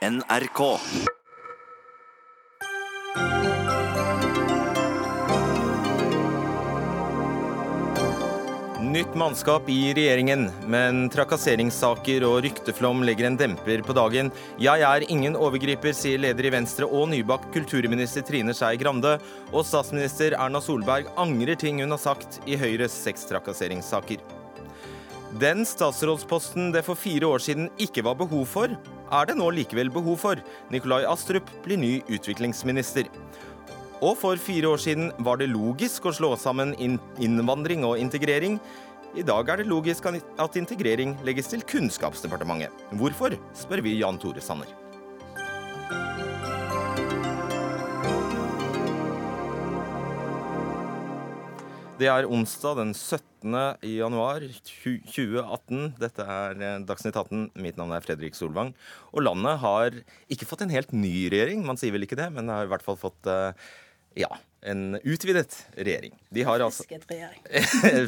NRK. Nytt mannskap i regjeringen, men trakasseringssaker og rykteflom legger en demper på dagen. Jeg er ingen overgriper, sier leder i Venstre og nybakt kulturminister Trine Skei Grande. Og statsminister Erna Solberg angrer ting hun har sagt i Høyres sextrakasseringssaker. Den statsrådsposten det for fire år siden ikke var behov for, er det nå likevel behov for. Nikolai Astrup blir ny utviklingsminister. Og for fire år siden var det logisk å slå sammen innvandring og integrering. I dag er det logisk at integrering legges til Kunnskapsdepartementet. Hvorfor, spør vi Jan Tore Sanner. Det er onsdag den 17. januar 2018. Dette er eh, Dagsnytt 18. Mitt navn er Fredrik Solvang. Og landet har ikke fått en helt ny regjering, man sier vel ikke det, men det har i hvert fall fått eh, ja, en utvidet regjering. De har altså regjering.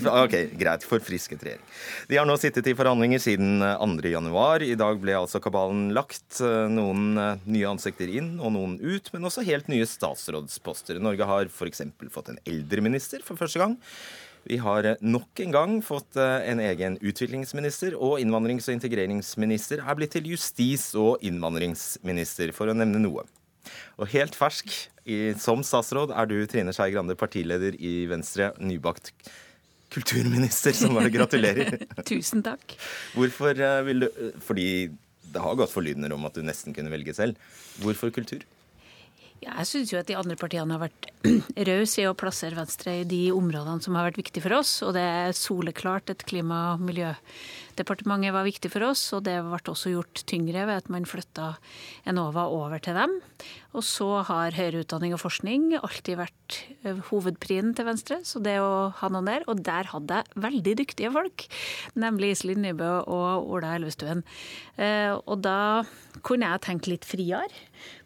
ok, greit. Forfrisket regjering. De har nå sittet i forhandlinger siden 2.1. I dag ble altså kabalen lagt. Noen eh, nye ansikter inn og noen ut, men også helt nye statsrådsposter. Norge har f.eks. fått en eldreminister for første gang. Vi har eh, nok en gang fått eh, en egen utviklingsminister, og innvandrings- og integreringsminister er blitt til justis- og innvandringsminister, for å nevne noe. Og helt fersk i, som statsråd er du, Trine Skei Grande, partileder i Venstre, nybakt kulturminister, som bare gratulerer. Tusen takk. Hvorfor eh, vil du Fordi det har gått forlydender om at du nesten kunne velge selv. Hvorfor kultur? Jeg syns jo at de andre partiene har vært rause i å plassere Venstre i de områdene som har vært viktige for oss. Og det er soleklart et klima- og miljødepartementet var viktig for oss. Og det ble også gjort tyngre ved at man flytta Enova over til dem. Og så har høyere utdanning og forskning alltid vært eh, hovedprien til Venstre. Så det å ha noen der. Og der hadde jeg veldig dyktige folk, nemlig Iselin Nybø og Ola Elvestuen. Eh, og da kunne jeg tenke litt friere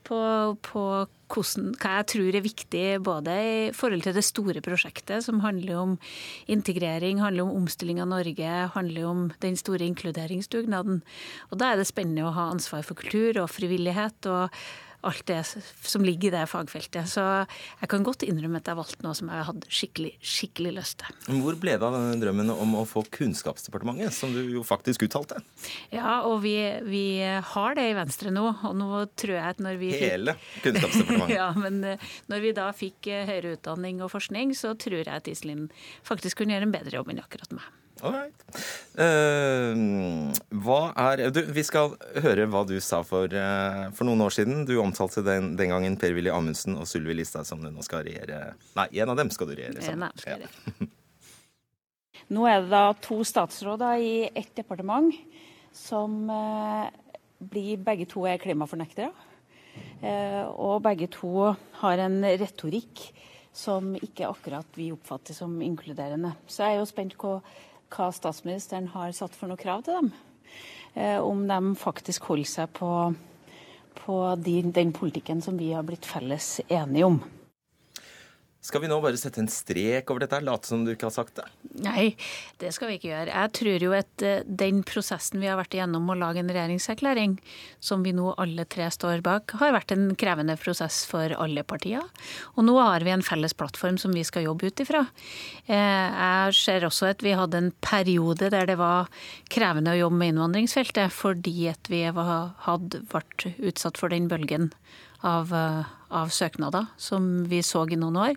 på, på hvordan, hva jeg tror er viktig både i forhold til det store prosjektet, som handler om integrering, handler om omstilling av Norge, handler om den store inkluderingsdugnaden. Og da er det spennende å ha ansvar for kultur og frivillighet. og alt det som ligger i det fagfeltet. Så jeg kan godt innrømme at jeg valgte noe som jeg hadde skikkelig, skikkelig lyst til. Hvor ble det av denne drømmen om å få Kunnskapsdepartementet, som du jo faktisk uttalte? Ja, og vi, vi har det i Venstre nå. Og nå tror jeg at når vi Hele Kunnskapsdepartementet? ja, men eh, når vi da fikk eh, høyere utdanning og forskning, så tror jeg at Iselin faktisk kunne gjøre en bedre jobb enn akkurat meg. Uh, hva er du, Vi skal høre hva du sa for, uh, for noen år siden. Du omtalte den, den gangen Per-Willy Amundsen og Sylvi Listhaug som du nå skal regjere Nei, en av dem skal du regjere sammen. Nei, ja. nå er det da to statsråder i ett departement som uh, blir Begge to er klimafornektere. og begge to har en retorikk som ikke akkurat vi oppfatter som inkluderende. Så jeg er jo spent på hva statsministeren har satt for noe krav til dem. Eh, om de faktisk holder seg på, på de, den politikken som vi har blitt felles enige om. Skal vi nå bare sette en strek over dette, late som du ikke har sagt det? Nei, det skal vi ikke gjøre. Jeg tror jo at eh, den prosessen vi har vært igjennom å lage en regjeringserklæring, som vi nå alle tre står bak, har vært en krevende prosess for alle partier. Og nå har vi en felles plattform som vi skal jobbe ut ifra. Eh, jeg ser også at vi hadde en periode der det var krevende å jobbe med innvandringsfeltet, fordi at vi hadde vært utsatt for den bølgen av, eh, av søknader som vi så i noen år.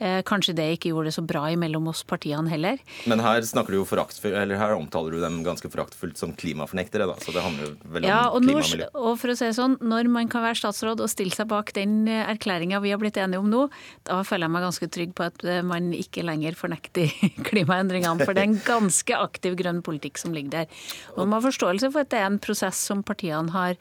Eh, kanskje det ikke gjorde det så bra imellom oss partiene heller. Men her du jo eller her omtaler du dem ganske foraktfullt som klimafornektere, da. Så det handler jo vel ja, om klima og miljø. Og for å si sånn, når man kan være statsråd og stille seg bak den eh, erklæringa vi har blitt enige om nå, da føler jeg meg ganske trygg på at eh, man ikke lenger fornekter klimaendringene. For det er en ganske aktiv grønn politikk som ligger der. Og man har forståelse for at det er en prosess som partiene har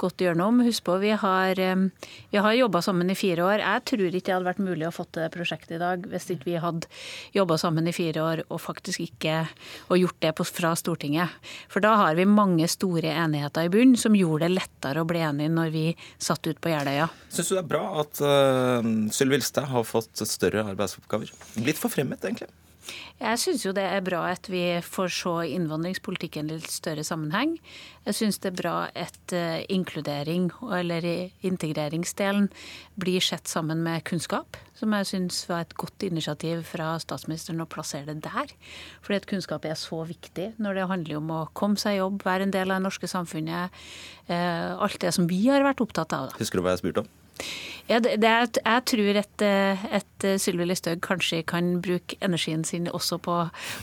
gått gjennom. Husk på, vi har, vi har jobba sammen i fire år. Jeg tror ikke det hadde vært mulig å få til det prosjektet i dag hvis ikke vi hadde jobba sammen i fire år og faktisk ikke og gjort det fra Stortinget. For da har vi mange store enigheter i bunnen som gjorde det lettere å bli enige når vi satt ut på Jeløya. Syns du det er bra at uh, Sylvi Listhaug har fått større arbeidsoppgaver? Blitt forfremmet, egentlig? Jeg syns jo det er bra at vi får se innvandringspolitikken i litt større sammenheng. Jeg syns det er bra at uh, inkludering, eller integreringsdelen, blir sett sammen med kunnskap. Som jeg syns var et godt initiativ fra statsministeren å plassere det der. Fordi at kunnskap er så viktig når det handler om å komme seg i jobb, være en del av det norske samfunnet. Uh, alt det som vi har vært opptatt av. Da. Husker du hva jeg spurte om? Ja, det, det jeg tror at, at Sylvi Listhaug kanskje kan bruke energien sin også på,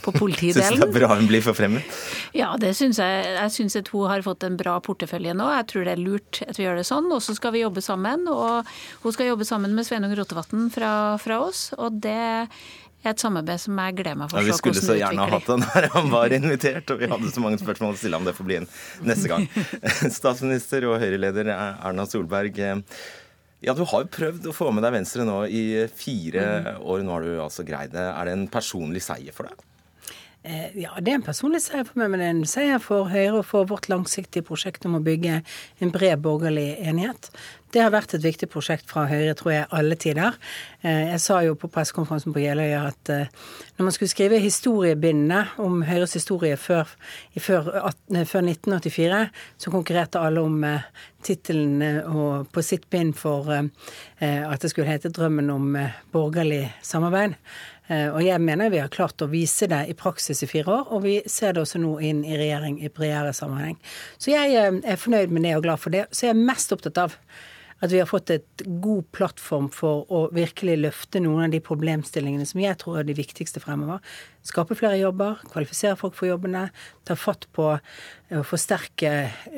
på politidelen. Syns det er bra hun blir forfremmet? Ja, det syns jeg. Jeg syns at hun har fått en bra portefølje nå. Jeg tror det er lurt at vi gjør det sånn. Og så skal vi jobbe sammen. Og hun skal jobbe sammen med Sveinung Rotevatn fra, fra oss. Og det er et samarbeid som jeg gleder meg for. Ja, vi skulle så gjerne ha hatt han her han var invitert, og vi hadde så mange spørsmål å stille ham. Det får bli en neste gang. Statsminister og Høyre-leder Erna Solberg. Ja, Du har jo prøvd å få med deg Venstre nå i fire mm. år. Nå har du altså greid det. Er det en personlig seier for deg? Eh, ja, det er en personlig seier for meg, men det er en seier for Høyre og for vårt langsiktige prosjekt om å bygge en bred borgerlig enighet. Det har vært et viktig prosjekt fra Høyre, tror jeg, alle tider. Eh, jeg sa jo på pressekonferansen på Jeløya at eh, når man skulle skrive historiebindene om Høyres historie før, før, før 1984, så konkurrerte alle om tittelen på sitt bind for at det skulle hete 'Drømmen om borgerlig samarbeid'. Og jeg mener vi har klart å vise det i praksis i fire år, og vi ser det også nå inn i regjering i bredere sammenheng. Så jeg er fornøyd med det og glad for det. Så jeg er mest opptatt av at vi har fått et god plattform for å virkelig løfte noen av de problemstillingene som jeg tror er de viktigste fremover. Skape flere jobber, kvalifisere folk for jobbene, ta fatt på å forsterke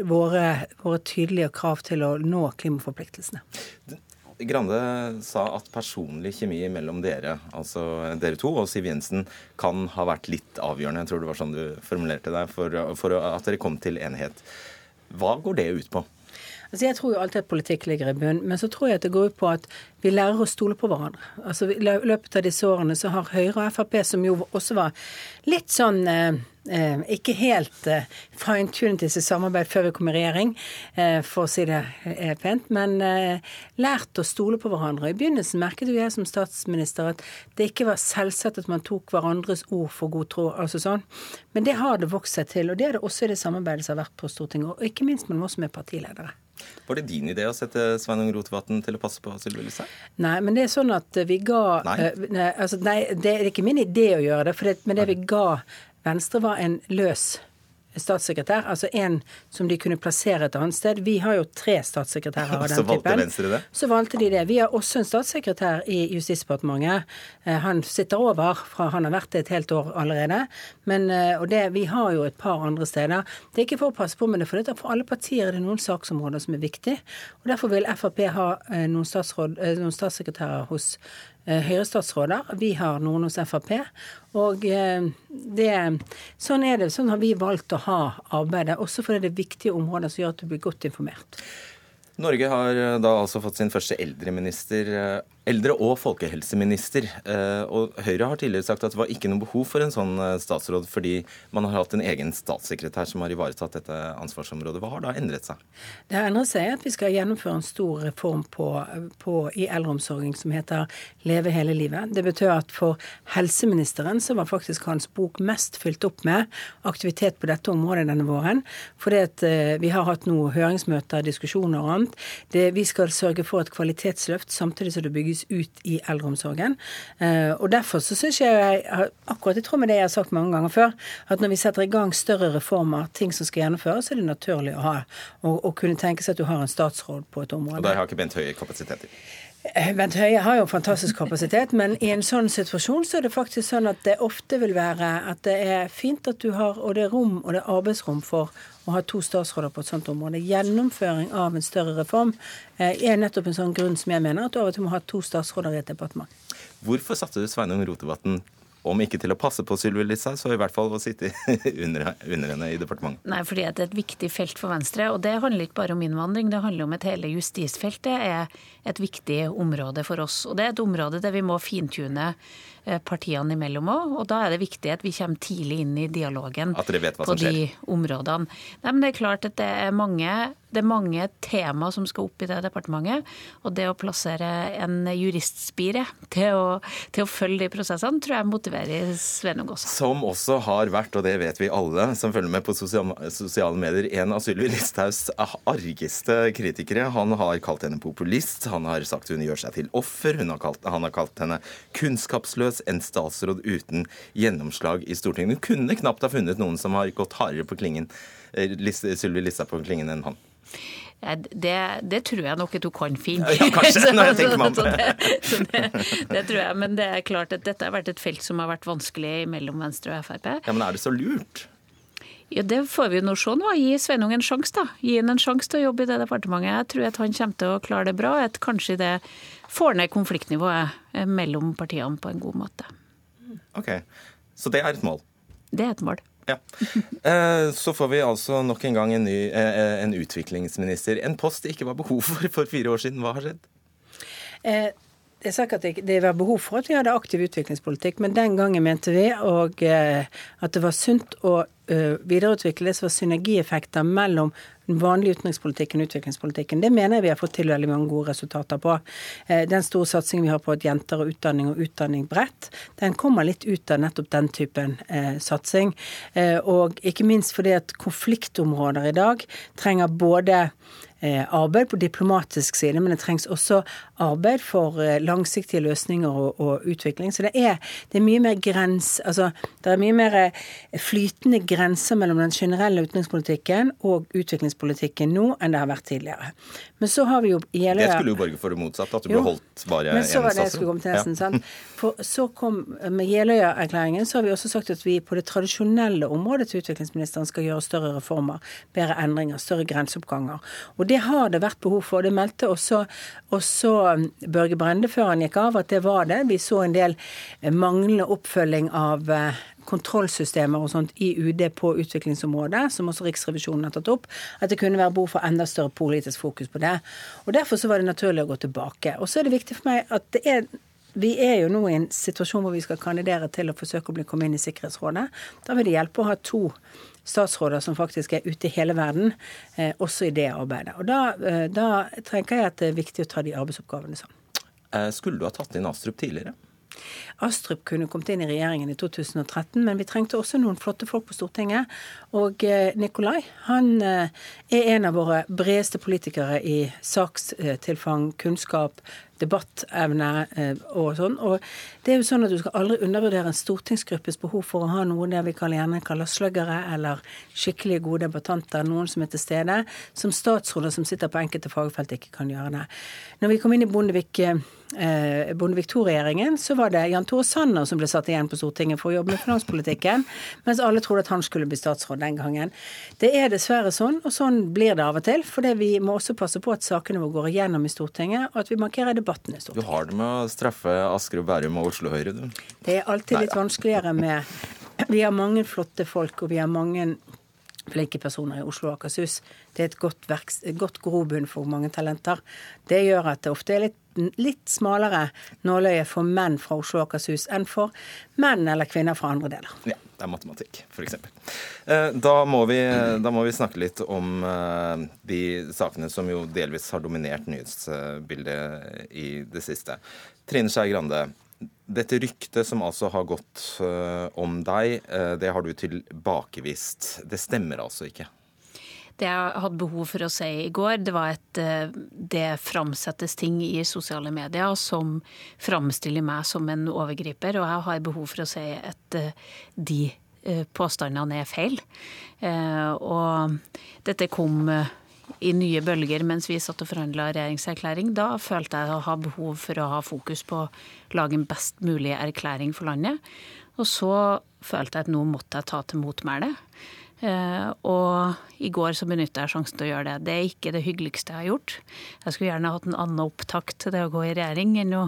våre, våre tydelige krav til å nå klimaforpliktelsene. Grande sa at personlig kjemi mellom dere, altså dere to og Siv Jensen, kan ha vært litt avgjørende. Jeg tror det var sånn du formulerte deg, for, for at dere kom til enighet. Hva går det ut på? Altså Jeg tror jo alltid at politikk ligger i bunn, men så tror jeg at det går ut på at vi lærer å stole på hverandre. Altså I løpet av disse årene så har Høyre og Frp, som jo også var litt sånn eh, eh, ikke helt eh, fine-tunet i samarbeid før vi kom i regjering, eh, for å si det er pent, men eh, lært å stole på hverandre. I begynnelsen merket jo jeg som statsminister at det ikke var selvsagt at man tok hverandres ord for god tro. altså sånn. Men det har det vokst seg til, og det er det også i det samarbeidet som har vært på Stortinget, og ikke minst mellom oss som er partiledere. Var det din idé å sette Sveinung Rotevatn til å passe på Sylvi Listhaug? Nei, men det er sånn at vi ga Nei, uh, nei, altså, nei det er ikke min idé å gjøre det, for det, men det vi ga Venstre, var en løs statssekretær, altså en som de kunne plassere et annet sted. Vi har jo tre statssekretærer av den typen. Så valgte Venstre det? Så valgte de det. Vi har også en statssekretær i Justisdepartementet. Eh, han sitter over fra Han har vært det et helt år allerede. Men, eh, og det, vi har jo et par andre steder. Det er ikke for å passe på, men det er fordi for alle partier er det noen saksområder som er viktige. Og Derfor vil Frp ha eh, noen, noen statssekretærer hos Høyre-statsråder. Vi har noen hos Frp. Og eh, det, sånn er det. Sånn har vi valgt å ha arbeidet, også fordi det er viktige områder som gjør at du blir godt informert. Norge har eh, da altså fått sin første eldreminister eldre- og folkehelseminister. Eh, og Høyre har tidligere sagt at det var ikke noe behov for en sånn eh, statsråd, fordi man har hatt en egen statssekretær som har ivaretatt dette ansvarsområdet. Hva har da endret seg? Det har endret seg at vi skal gjennomføre en stor reform på, på, i eldreomsorgen som heter Leve hele livet. Det betyr at for helseministeren så var faktisk hans bok mest fylt opp med aktivitet på dette området denne våren. Fordi at eh, vi har hatt noen høringsmøter, diskusjoner og annet. Det, vi skal sørge for et kvalitetsløft samtidig som det bygges bygges ut i eldreomsorgen. Eh, og Derfor så syns jeg, akkurat i tråd med det jeg har sagt mange ganger før, at når vi setter i gang større reformer, ting som skal gjennomføres, så er det naturlig å ha, og, og kunne tenke seg at du har en statsråd på et område. Og der har ikke Bent Høie kapasitet i? Eh, Bent Høie har jo fantastisk kapasitet, men i en sånn situasjon så er det faktisk sånn at det ofte vil være at det er fint at du har og det er rom og det er arbeidsrom for å ha to statsråder på et sånt område. Gjennomføring av en større reform eh, er nettopp en sånn grunn som jeg mener at du av og til må ha to statsråder i et departement. Hvorfor satte du Sveinung Rotevatn om ikke til å passe på Sylvi Listhaug, så i hvert fall å sitte under, under, henne i departementet. Nei, fordi det er et viktig felt for Venstre. Og det handler ikke bare om innvandring, det handler om at hele justisfeltet er et viktig område for oss. Og det er et område der vi må fintune partiene imellom òg. Og da er det viktig at vi kommer tidlig inn i dialogen på de områdene. Nei, men det er klart at det er mange det er mange tema som skal opp i det departementet. Og det å plassere en juristspire til å, til å følge de prosessene, tror jeg motiverer Sveinung også. Som også har vært, og det vet vi alle som følger med på sosiale, sosiale medier, en av Sylvi Listhaugs argeste kritikere. Han har kalt henne populist, han har sagt hun gjør seg til offer, har kalt, han har kalt henne kunnskapsløs, en statsråd uten gjennomslag i Stortinget. Hun kunne knapt ha funnet noen som har gått hardere på klingen eh, Sylvi Listhaug på klingen enn han. Det, det, tror jeg nok at hun kan finne. Ja, kanskje, når jeg tenker meg om. det, det, det, tror jeg, Men det er klart at dette har vært et felt som har vært vanskelig mellom Venstre og Frp. Ja, Men er det så lurt? Ja, Det får vi nå se nå. Gi Sveinung en sjanse, da. Gi han en sjanse til å jobbe i det departementet. Jeg tror at han kommer til å klare det bra. At kanskje det får ned konfliktnivået eh, mellom partiene på en god måte. Ok, Så det er et mål? Det er et mål. Ja. Eh, så får vi altså nok en gang en ny eh, en utviklingsminister. En post det ikke var behov for for fire år siden. Hva har skjedd? Eh, jeg sa ikke at det var behov for at vi hadde aktiv utviklingspolitikk, men den gangen mente vi og, at det var sunt å videreutvikle det som var synergieffekter mellom den vanlige utenrikspolitikken og utviklingspolitikken. Det mener jeg vi har fått til veldig mange gode resultater på. Eh, den store satsingen vi har på at jenter og utdanning og utdanning bredt, den kommer litt ut av nettopp den typen eh, satsing. Eh, og ikke minst fordi at konfliktområder i dag trenger både Eh, arbeid på diplomatisk side, men det trengs også arbeid for eh, langsiktige løsninger og, og utvikling. Så det er, det er, mye mer grens, altså, det er mye mer eh, flytende grenser mellom den generelle utenrikspolitikken og utviklingspolitikken nå enn det har vært tidligere. Men så har vi jo Jeløya Det skulle jo borge for det motsatte, at du ble holdt bare én statsråd. Ja. For så kom, Med Jeløya-erklæringen så har vi også sagt at vi på det tradisjonelle området til utviklingsministeren skal gjøre større reformer, bedre endringer, større grenseoppganger. Og det har det vært behov for. Det meldte også, også Børge Brende før han gikk av, at det var det. Vi så en del eh, manglende oppfølging av eh, kontrollsystemer og sånt i UD på utviklingsområdet, som også Riksrevisjonen har tatt opp, at det kunne være behov for enda større politisk fokus på det. Og Derfor så var det naturlig å gå tilbake. Og så er det viktig for meg at det er vi er jo nå i en situasjon hvor vi skal kandidere til å forsøke å bli komme inn i Sikkerhetsrådet. Da vil det hjelpe å ha to statsråder som faktisk er ute i hele verden, eh, også i det arbeidet. Og da, eh, da tenker jeg at det er viktig å ta de arbeidsoppgavene sammen. Eh, skulle du ha tatt inn Astrup tidligere? Astrup kunne kommet inn i regjeringen i 2013, men vi trengte også noen flotte folk på Stortinget. Og eh, Nikolai han eh, er en av våre bredeste politikere i sakstilfang, kunnskap, debattevne eh, og sånn. Og det er jo sånn at du skal aldri undervurdere en stortingsgruppes behov for å ha noen der vi gjerne kaller sluggere, eller skikkelig gode debattanter, noen som er til stede, som statsråder som sitter på enkelte fagfelt ikke kan gjøre det. Når vi kom inn i Bondevik eh, Bondevik II-regjeringen, så var det Jan Tore Sanner som ble satt igjen på Stortinget for å jobbe med finanspolitikken, mens alle trodde at han skulle bli statsråd den gangen. Det er dessverre sånn, og sånn blir det av og til. For vi må også passe på at sakene våre går igjennom i Stortinget, og at vi markerer debatten i Stortinget. Du har det med å straffe Asker og Bærum og Oslo Høyre, du? Det er alltid litt vanskeligere med Vi har mange flotte folk, og vi har mange flinke personer i Oslo og Akershus. Det er et godt, verks, et godt grobunn for mange talenter. Det gjør at det ofte er litt, litt smalere nåløye for menn fra Oslo og Akershus enn for menn eller kvinner fra andre deler. Ja, det er matematikk, f.eks. Eh, da, da må vi snakke litt om eh, de sakene som jo delvis har dominert nyhetsbildet i det siste. Trine Skei Grande, dette ryktet som altså har gått uh, om deg, det har du tilbakevist. Det stemmer altså ikke? Det jeg hadde behov for å si i går, det var at uh, det framsettes ting i sosiale medier som framstiller meg som en overgriper, og jeg har behov for å si at de påstandene er feil. Og dette kom i nye bølger mens vi satt og forhandla regjeringserklæring. Da følte jeg å ha behov for å ha fokus på å lage en best mulig erklæring for landet. Og så følte jeg at nå måtte jeg ta til motmæle. Uh, og i går så benytta jeg sjansen til å gjøre det. Det er ikke det hyggeligste jeg har gjort. Jeg skulle gjerne hatt en annen opptakt til det å gå i regjering enn å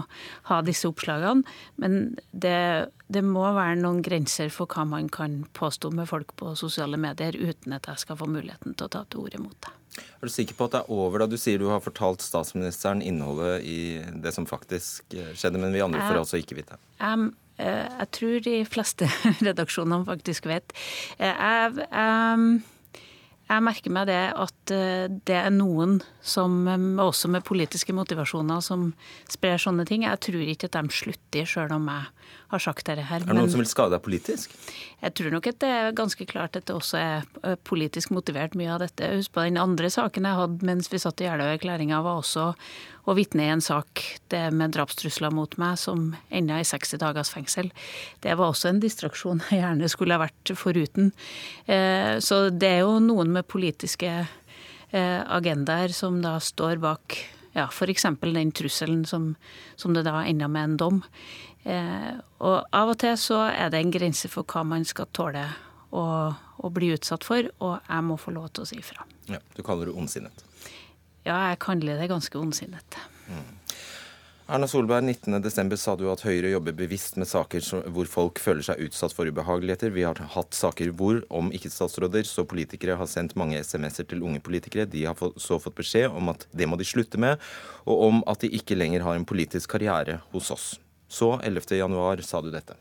ha disse oppslagene. Men det, det, må være noen grenser for hva man kan påstå med folk på sosiale medier uten at jeg skal få muligheten til å ta til orde mot det. Er du sikker på at det er over da du sier du har fortalt statsministeren innholdet i det som faktisk eh, skjedde, men vi andre får altså ikke vite? Um, jeg tror de fleste redaksjonene faktisk vet. Eh, jeg, jeg, jeg merker meg det at eh, det er noen som, eh, også med politiske motivasjoner, som sprer sånne ting. Jeg tror ikke at de slutter, sjøl om jeg har sagt dette her. Er det noen som vil skade deg politisk? Jeg tror nok at det er ganske klart at det også er eh, politisk motivert, mye av dette. Husk på den andre saken jeg hadde mens vi satt i Jeløya-erklæringa, var også å vitne i en sak det med drapstrusler mot meg som enda i 60 dagers fengsel. Det var også en distraksjon jeg gjerne skulle ha vært foruten. Eh, så det er jo noen med politiske eh, agendaer som da står bak ja, f.eks. den trusselen som, som det da enda med en dom. Eh, og av og til så er det en grense for hva man skal tåle å, å bli utsatt for, og jeg må få lov til å si ifra. Ja, Du kaller det ondsinnet? Ja, jeg kaller det ganske ondsinnet. Mm. Erna Solberg, 19.12. sa du at Høyre jobber bevisst med saker hvor folk føler seg utsatt for ubehageligheter. Vi har hatt saker hvor, om ikke-statsråder, så politikere har sendt mange SMS-er til unge politikere. De har så fått beskjed om at det må de slutte med, og om at de ikke lenger har en politisk karriere hos oss. Så 11.1 sa du dette.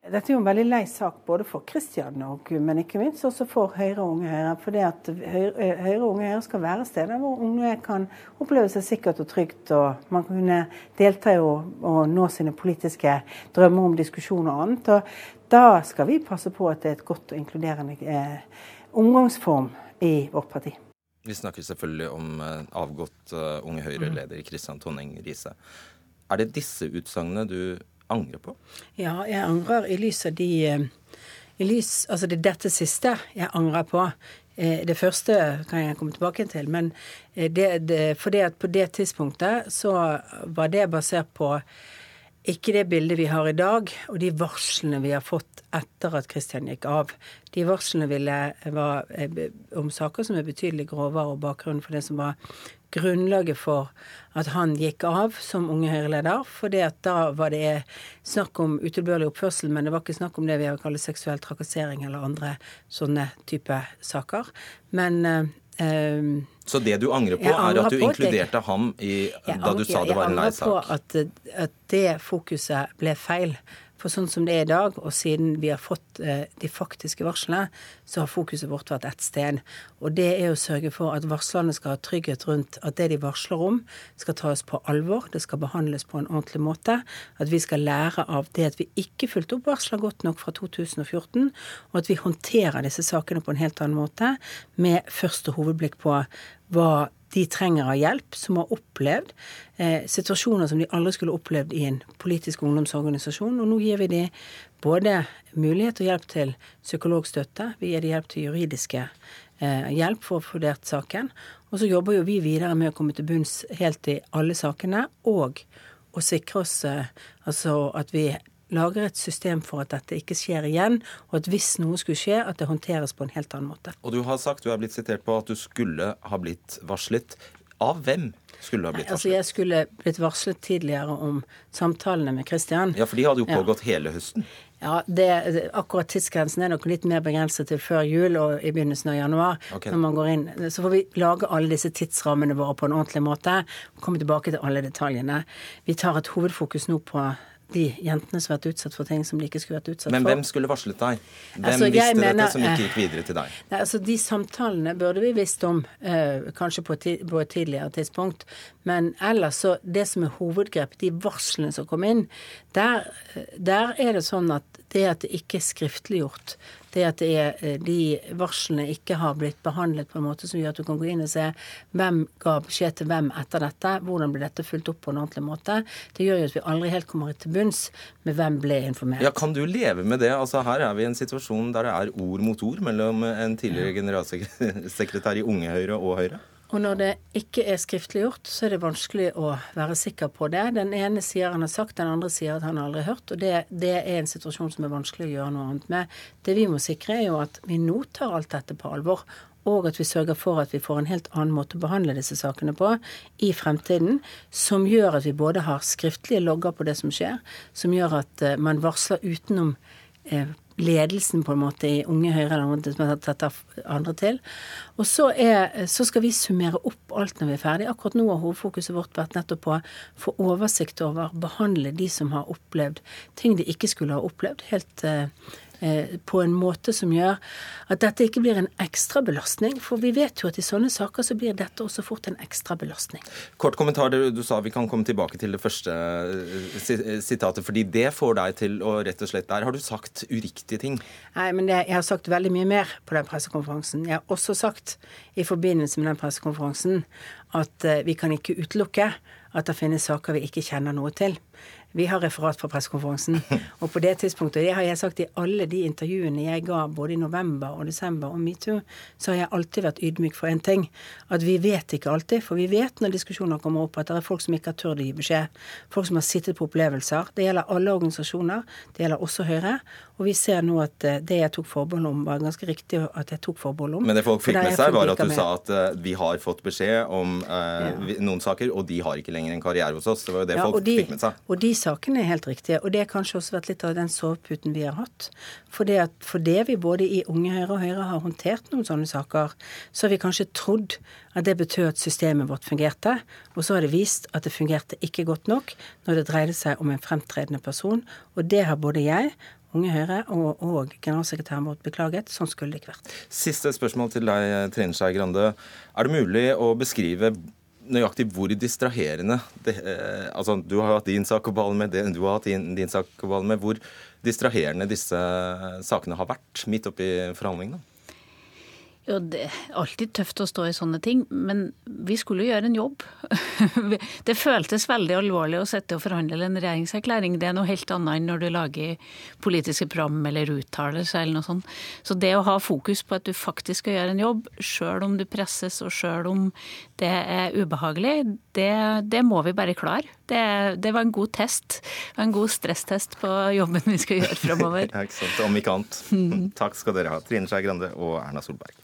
Dette er jo en veldig lei sak både for Kristian og men ikke minst også for Høyre og Unge Høyre. For det at Høyre, Høyre og Unge Høyre skal være steder hvor unge kan oppleve seg sikkert og trygt, og man kunne delta i å nå sine politiske drømmer om diskusjon og annet. Og da skal vi passe på at det er et godt og inkluderende eh, omgangsform i vårt parti. Vi snakker selvfølgelig om eh, avgått Unge Høyre-leder Kristian Tonning Riise. Er det disse utsagnene du angrer på? Ja, jeg angrer i lys av de eh, i lys, Altså det er dette siste jeg angrer på. Eh, det første kan jeg komme tilbake til, men det, det, det, at på det tidspunktet så var det basert på ikke det bildet vi har i dag, og de varslene vi har fått etter at Kristian gikk av. De varslene ville, var om saker som er betydelig grovere, og bakgrunnen for det som var grunnlaget for at han gikk av som Unge Høyre-leder. For da var det snakk om utilbørlig oppførsel, men det var ikke snakk om det vi har kalt seksuell trakassering eller andre sånne type saker. Men um, Så det du angrer på, angrer er at du inkluderte det. ham i, da du sa det var en leiesak? Jeg angrer på at, at det fokuset ble feil. For sånn som det er i dag, og siden vi har fått eh, de faktiske varslene, så har fokuset vårt vært ett sted. Og det er å sørge for at varslerne skal ha trygghet rundt at det de varsler om, skal tas på alvor, det skal behandles på en ordentlig måte. At vi skal lære av det at vi ikke fulgte opp varsler godt nok fra 2014, og at vi håndterer disse sakene på en helt annen måte, med første hovedblikk på hva de trenger av hjelp, som har opplevd eh, situasjoner som de aldri skulle opplevd i en politisk ungdomsorganisasjon. Og nå gir vi dem både mulighet og hjelp til psykologstøtte, vi gir dem hjelp til juridiske eh, hjelp for å få vurdert saken. Og så jobber jo vi videre med å komme til bunns helt i alle sakene, og å sikre oss eh, altså at vi lager et system for at dette ikke skjer igjen, og at hvis noe skulle skje, at det håndteres på en helt annen måte. Og du har sagt, du har blitt sitert på at du skulle ha blitt varslet. Av hvem skulle du ha blitt varslet? Altså, jeg skulle blitt varslet tidligere om samtalene med Christian. Ja, for de hadde jo pågått ja. hele høsten. Ja, det, akkurat tidsgrensen er nok litt mer begrenset til før jul og i begynnelsen av januar. Okay. når man går inn. Så får vi lage alle disse tidsrammene våre på en ordentlig måte. og komme tilbake til alle detaljene. Vi tar et hovedfokus nå på de jentene som har vært utsatt for ting som de ikke skulle vært utsatt for. Men hvem skulle varslet deg? Hvem altså, visste mener, dette som ikke gikk videre til deg? Nei, altså De samtalene burde vi visst om, eh, kanskje på på et, tidligere tidspunkt. Men ellers så Det som er hovedgrepet, de varslene som kom inn, der, der er det sånn at det at det ikke er skriftliggjort, det at det er, eh, de varslene ikke har blitt behandlet på en måte som gjør at du kan gå inn og se hvem ga beskjed til hvem etter dette, hvordan ble dette fulgt opp på en ordentlig måte, det gjør jo at vi aldri helt kommer til bunns med hvem ble informert. Ja, Kan du leve med det? Altså Her er vi i en situasjon der det er ord mot ord mellom en tidligere generalsekretær i Unge Høyre og Høyre? Og når det ikke er skriftliggjort, så er det vanskelig å være sikker på det. Den ene sier han har sagt, den andre sier at han har aldri hørt. Og det, det, er en situasjon som er vanskelig å gjøre noe annet med. Det vi må sikre, er jo at vi nå tar alt dette på alvor. Og at vi sørger for at vi får en helt annen måte å behandle disse sakene på i fremtiden. Som gjør at vi både har skriftlige logger på det som skjer, som gjør at uh, man varsler utenom uh, ledelsen på en måte i Unge Høyre eller som har tatt andre til. Og så, er, så, skal vi summere opp alt når vi er ferdig. Akkurat nå har hovedfokuset vårt vært nettopp på å få oversikt over, behandle de som har opplevd ting de ikke skulle ha opplevd. Helt eh, på en måte som gjør at dette ikke blir en ekstra belastning. For vi vet jo at i sånne saker så blir dette også fort en ekstra belastning. Kort kommentar. Du sa vi kan komme tilbake til det første eh, sitatet, fordi det får deg til å rett og slett Der har du sagt uriktige ting. Nei, men jeg, har sagt veldig mye mer på den pressekonferansen. Jeg har også sagt i forbindelse med den pressekonferansen at vi kan ikke utelukke at det finnes saker vi ikke kjenner noe til. Vi har referat fra pressekonferansen. Og på det tidspunktet, det har jeg sagt i alle de intervjuene jeg ga både i november og desember om metoo, så har jeg alltid vært ydmyk for én ting. At vi vet ikke alltid. For vi vet når diskusjoner kommer opp, at det er folk som ikke har turt å gi beskjed. Folk som har sittet på opplevelser. Det gjelder alle organisasjoner. Det gjelder også Høyre. Og vi ser nå at eh, det jeg tok forbehold om, var ganske riktig at jeg tok forbehold om. Men det folk fikk med seg, var at du sa at uh, vi har fått beskjed om uh, ja. noen saker, og de har ikke lenger en karriere hos oss. Det var jo det ja, folk de, fikk med seg. Og de sakene er helt riktige. Og det har kanskje også vært litt av den soveputen vi har hatt. For det, at, for det vi både i Unge Høyre og Høyre har håndtert noen sånne saker, så har vi kanskje trodd at det betød at systemet vårt fungerte. Og så har det vist at det fungerte ikke godt nok når det dreide seg om en fremtredende person. Og det har både jeg Unge Høyre og, og generalsekretæren vår beklaget. Sånn skulle det ikke vært. Siste spørsmål til deg, Trine Skei Grande. Er det mulig å beskrive nøyaktig hvor distraherende det, eh, altså Du har hatt din sak å bale med, det, du har hatt din, din sak å bale med. Hvor distraherende disse sakene har vært midt oppi forhandlingene? Jo, det er alltid tøft å stå i sånne ting, men vi skulle jo gjøre en jobb. Det føltes veldig alvorlig å sitte og forhandle en regjeringserklæring. Det er noe helt annet enn når du lager politiske program eller uttalelser eller noe sånt. Så det å ha fokus på at du faktisk skal gjøre en jobb, sjøl om du presses og sjøl om det er ubehagelig, det, det må vi bare klare. Det, det, var en god test. En god stresstest på jobben vi skal gjøre framover. Om ikke annet. Takk skal dere ha, Trine Skei Grande og Erna Solberg.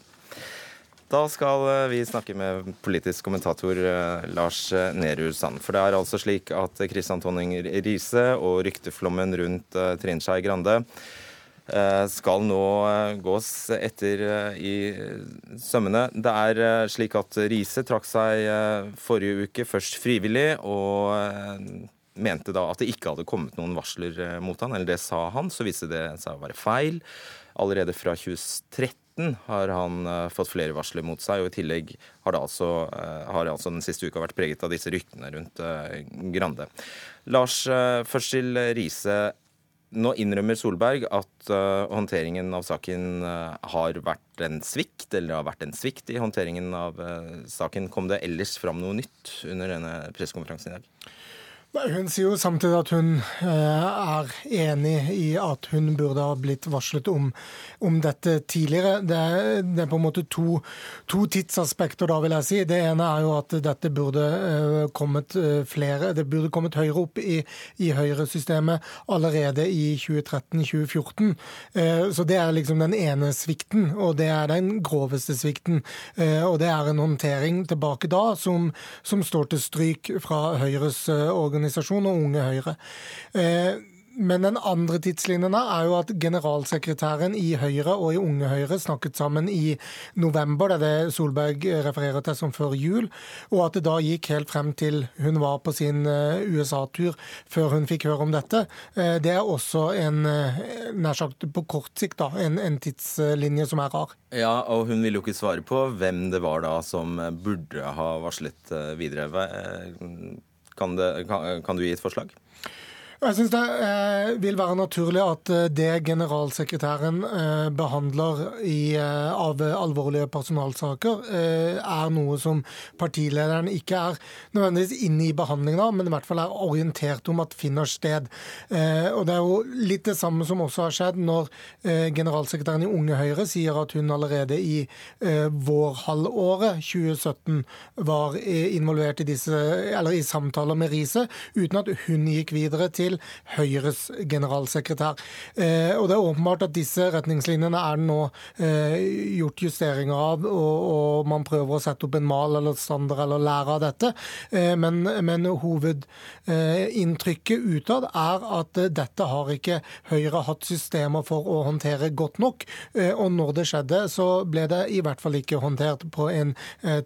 Da skal eh, vi snakke med politisk kommentator eh, Lars eh, Nehru Sand. For det er altså slik at Kristian Tonning Riise og rykteflommen rundt Trine Skei Grande skal nå gås etter i sømmene. Det er slik at Riise trakk seg forrige uke først frivillig, og mente da at det ikke hadde kommet noen varsler mot han, eller det sa han. Så viste det seg å være feil. Allerede fra 2013 har han uh, fått flere varsler mot seg, og i tillegg har, det altså, uh, har altså den siste uka vært preget av disse ryktene rundt uh, Grande. Lars, først til Riise. Nå innrømmer Solberg at håndteringen av saken har vært en svikt, eller har vært en svikt i håndteringen av saken. Kom det ellers fram noe nytt under denne pressekonferansen i dag? Hun sier jo samtidig at hun eh, er enig i at hun burde ha blitt varslet om, om dette tidligere. Det det er, på en måte to, to, tidsaspekter, da vil jeg si. Det ene er jo at dette burde uh, kommet uh, flere Det burde kommet høyere opp i, i Høyre-systemet allerede i 2013-2014. Uh, så det er liksom den ene svikten, og det er den groveste svikten. Og det er en håndtering tilbake da som, som står til stryk fra Høyres organisasjon organisasjon og Unge Høyre. Eh, men den andre tidslinjen er jo at generalsekretæren i Høyre og i Unge Høyre snakket sammen i november, det er det Solberg refererer til som før jul, og at det da gikk helt frem til hun var på sin eh, USA-tur før hun fikk høre om dette. Eh, det er også en, nær sagt på kort sikt, da, en, en tidslinje som er rar. Ja, og hun vil jo ikke svare på hvem det var da som burde ha varslet videre. Kan, det, kan, kan, du gi et forslag? Jeg syns det eh, vil være naturlig at eh, det generalsekretæren eh, behandler i, eh, av alvorlige personalsaker, eh, er noe som partilederen ikke er nødvendigvis inne i behandlingen av, men i hvert fall er orientert om at finner sted. Og Det er jo litt det samme som også har skjedd når generalsekretæren i Unge Høyre sier at hun allerede i vårhalvåret 2017 var involvert i, disse, i samtaler med Riise, uten at hun gikk videre til til Høyres generalsekretær. Eh, og Det er åpenbart at disse retningslinjene er nå eh, gjort justeringer av, og, man prøver å sette opp en mal eller standard eller lære av dette. Eh, men, men hovedinntrykket utad er at dette har ikke Høyre hatt systemer for å håndtere godt nok. Og når det skjedde, så ble det i hvert fall ikke håndtert på en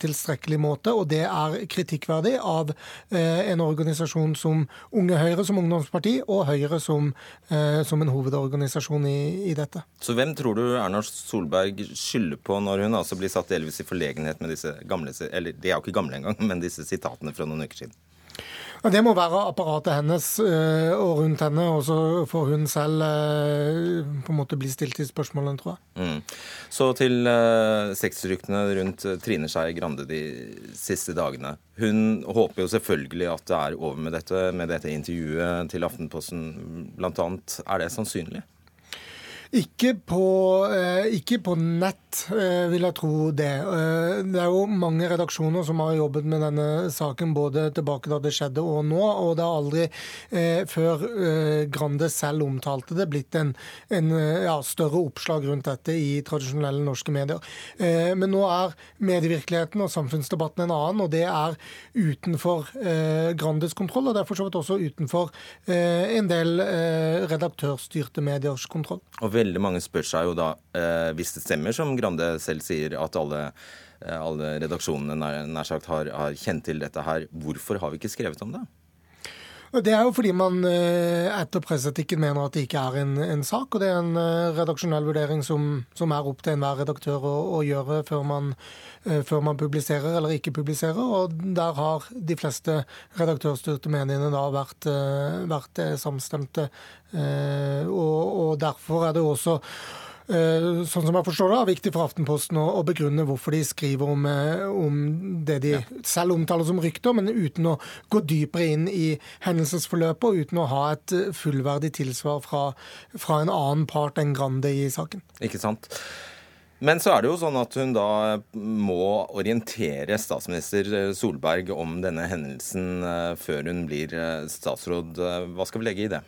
tilstrekkelig måte. Og det er kritikkverdig av en organisasjon som Unge Høyre, som ungdoms Fremskrittsparti og Høyre som, som en hovedorganisasjon i, i, dette. Så hvem tror du Erna Solberg skylder på når hun altså blir satt delvis i forlegenhet med disse gamle Eller de er jo ikke gamle engang, men disse sitatene fra noen uker siden? Det må være apparatet hennes eh, og rundt henne, og så får hun selv eh, på en måte bli stilt i spørsmålene, tror jeg. Mm. Så til uh, sexryktene rundt Trine Skei Grande de siste dagene. Hun håper jo selvfølgelig at det er over med dette, med dette intervjuet til Aftenposten bl.a. Er det sannsynlig? Ikke på, eh, ikke på, nett, eh, vil jeg tro det. Eh, det er jo mange redaksjoner som har jobbet med denne saken både tilbake da det skjedde og nå. Og det har aldri før Grande selv omtalte det, blitt en, en ja, større oppslag rundt dette i tradisjonelle norske medier. Men nå er medievirkeligheten og samfunnsdebatten en annen, og det er utenfor Grandes kontroll. Og det er for så vidt også utenfor en del redaktørstyrte mediers kontroll. Og veldig mange spør seg jo da, eh, hvis det stemmer som Grande selv sier, at alle, eh, alle redaksjonene nær, nær sagt har, har, kjent til dette her, hvorfor har vi ikke skrevet om det? Det er jo fordi man eh, etter presseetikken mener at det ikke er en, en, sak. og Det er en uh, redaksjonell vurdering som, som, er opp til enhver redaktør å, å gjøre før man, uh, før man, publiserer eller ikke publiserer. og Der har de fleste redaktørstyrte mediene da vært, vært samstemte. Og, og Derfor er det også Eh, sånn som jeg forstår det, er viktig for Aftenposten å, begrunne hvorfor de skriver om, eh, om det de ja. selv omtaler som rykter, men uten å gå dypere inn i hendelsesforløpet og uten å ha et eh, fullverdig tilsvar fra, fra en annen part enn Grande i saken. Ikke sant. Men så er det jo sånn at hun da må orientere statsminister Solberg om denne hendelsen før hun blir statsråd. Hva skal vi legge i det?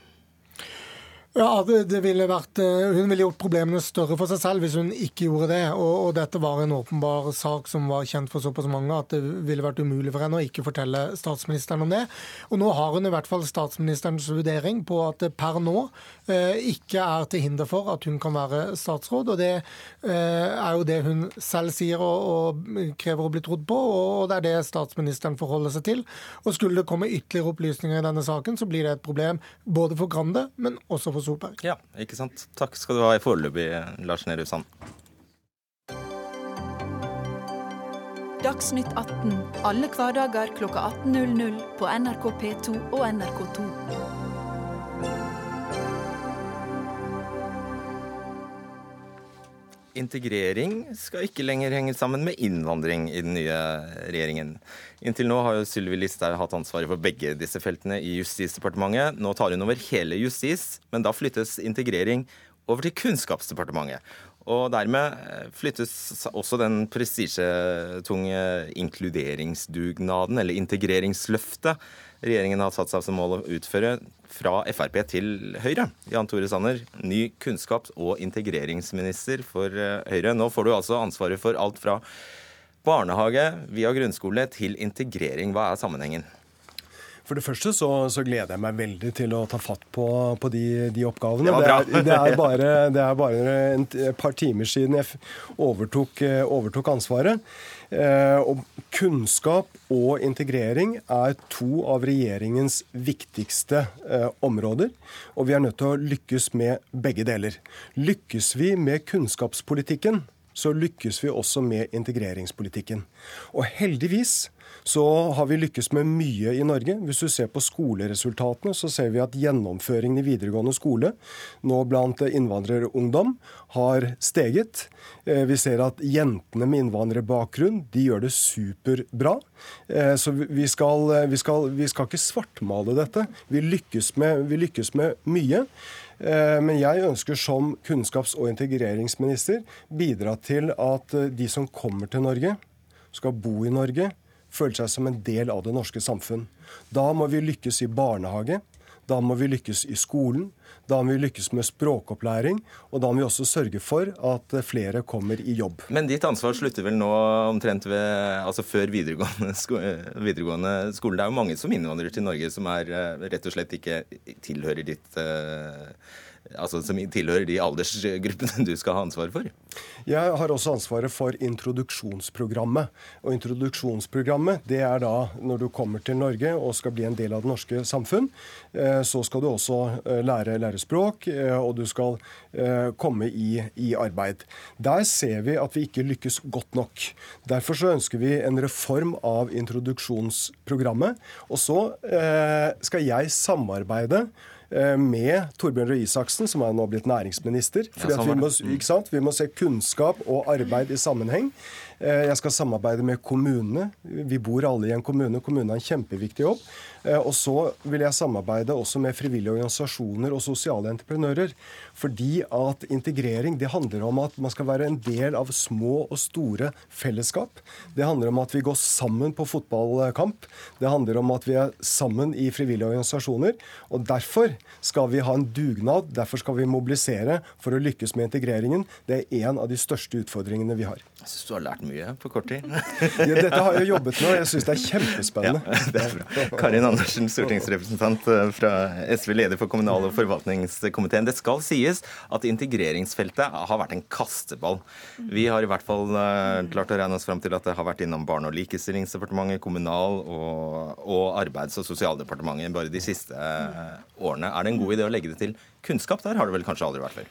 Ja, det, ville vært, eh, Hun ville gjort problemene større for seg selv hvis hun ikke gjorde det. Og, og, dette var en åpenbar sak som var kjent for såpass mange at det ville vært umulig for henne å ikke fortelle statsministeren om det. Og nå har hun i hvert fall statsministerens vurdering på at per nå ikke er til hinder for at hun kan være statsråd. Og det eh, er jo det hun selv sier og, og, krever å bli trodd på, og det er det statsministeren forholder seg til. Og skulle det komme ytterligere opplysninger i denne saken, så blir det et problem både for Grande, men også for Solberg. Ja, ikke sant. Takk skal du ha i foreløpig, Lars Nehru Sand. Dagsnytt 18 alle hverdager kl 18.00 på NRK P2 og NRK2. Integrering skal ikke lenger henge sammen med innvandring i den nye regjeringen. Inntil nå har jo Sylvi Listhaug hatt ansvaret for begge disse feltene i Justisdepartementet. Nå tar hun over hele justis, men da flyttes integrering over til Kunnskapsdepartementet. Og dermed eh, flyttes også den prestisjetunge inkluderingsdugnaden, eller integreringsløftet, regjeringen har satt seg som mål å utføre, fra Frp til Høyre. Jan Tore Sanner, ny kunnskaps- og integreringsminister for eh, Høyre. Nå får du altså ansvaret for alt fra barnehage via grunnskole til integrering. Hva er sammenhengen? For det første så, så, gleder jeg meg veldig til å ta fatt på, på de, de, oppgavene. Det, er, det, er bare, det er bare en, et par timer siden jeg overtok, eh, overtok ansvaret. Eh, og kunnskap og integrering er to av regjeringens viktigste eh, områder. Og vi er nødt til å lykkes med begge deler. Lykkes vi med kunnskapspolitikken, så lykkes vi også med integreringspolitikken. Og heldigvis så har vi lykkes med mye i Norge. Hvis du ser på skoleresultatene, så ser vi at gjennomføringen i videregående skole nå blant innvandrerungdom har steget. Eh, vi ser at jentene med innvandrerbakgrunn de gjør det superbra. Eh, så vi skal, vi skal, vi skal ikke svartmale dette. Vi lykkes med, vi lykkes med mye. Eh, men jeg ønsker som kunnskaps- og integreringsminister bidra til at de som kommer til Norge, skal bo i Norge, føler seg som en del av det norske samfunn. Da må vi lykkes i barnehage. Da må vi lykkes i skolen, da må vi lykkes med språkopplæring, og da må vi også sørge for at flere kommer i jobb. Men ditt ansvar slutter vel nå omtrent ved, altså før videregående, sko videregående skole. Det er jo mange som innvandrer til Norge som er, eh, rett og slett ikke tilhører ditt uh, altså, som tilhører de aldersgruppene du skal ha ansvaret for? Jeg har også ansvaret for introduksjonsprogrammet. Og introduksjonsprogrammet det er da når du kommer til Norge og skal bli en del av det norske samfunn, eh, så skal du også eh, lære, lære språk, eh, og du skal komme i, i, arbeid. Der ser vi at vi ikke lykkes godt nok. Derfor så ønsker vi en reform av introduksjonsprogrammet. Og så skal jeg samarbeide med Torbjørn Røe Isaksen, som er nå blitt næringsminister. Fordi vi, må, vi, må, se kunnskap og arbeid i sammenheng. Eh, jeg skal samarbeide med kommunene. Vi bor alle i en kommune. Kommunene har en kjempeviktig jobb. Eh, og så vil jeg samarbeide også med frivillige organisasjoner og sosiale entreprenører. Fordi at integrering det handler om at man skal være en del av små og store fellesskap. Det handler om at vi går sammen på fotballkamp. Det handler om at vi er sammen i frivillige organisasjoner. Og derfor skal vi ha en dugnad. Derfor skal vi mobilisere for å lykkes med integreringen. Det er en av de største utfordringene vi har. Jeg synes du har lært mye på kort tid. ja, dette har jeg jobbet med, og jeg syns det er kjempespennende. Ja, det er bra. Karin Andersen, stortingsrepresentant eh, fra SV, leder for kommunal- og forvaltningskomiteen. Det skal sies at integreringsfeltet har vært en kasteball. Vi har i hvert fall eh, klart å regne oss fram til at det har vært innom Barne- og likestillingsdepartementet, Kommunal- og, og Arbeids- og sosialdepartementet bare de siste eh, årene. Er det en god idé å legge det til kunnskap? Der har det vel kanskje aldri vært før?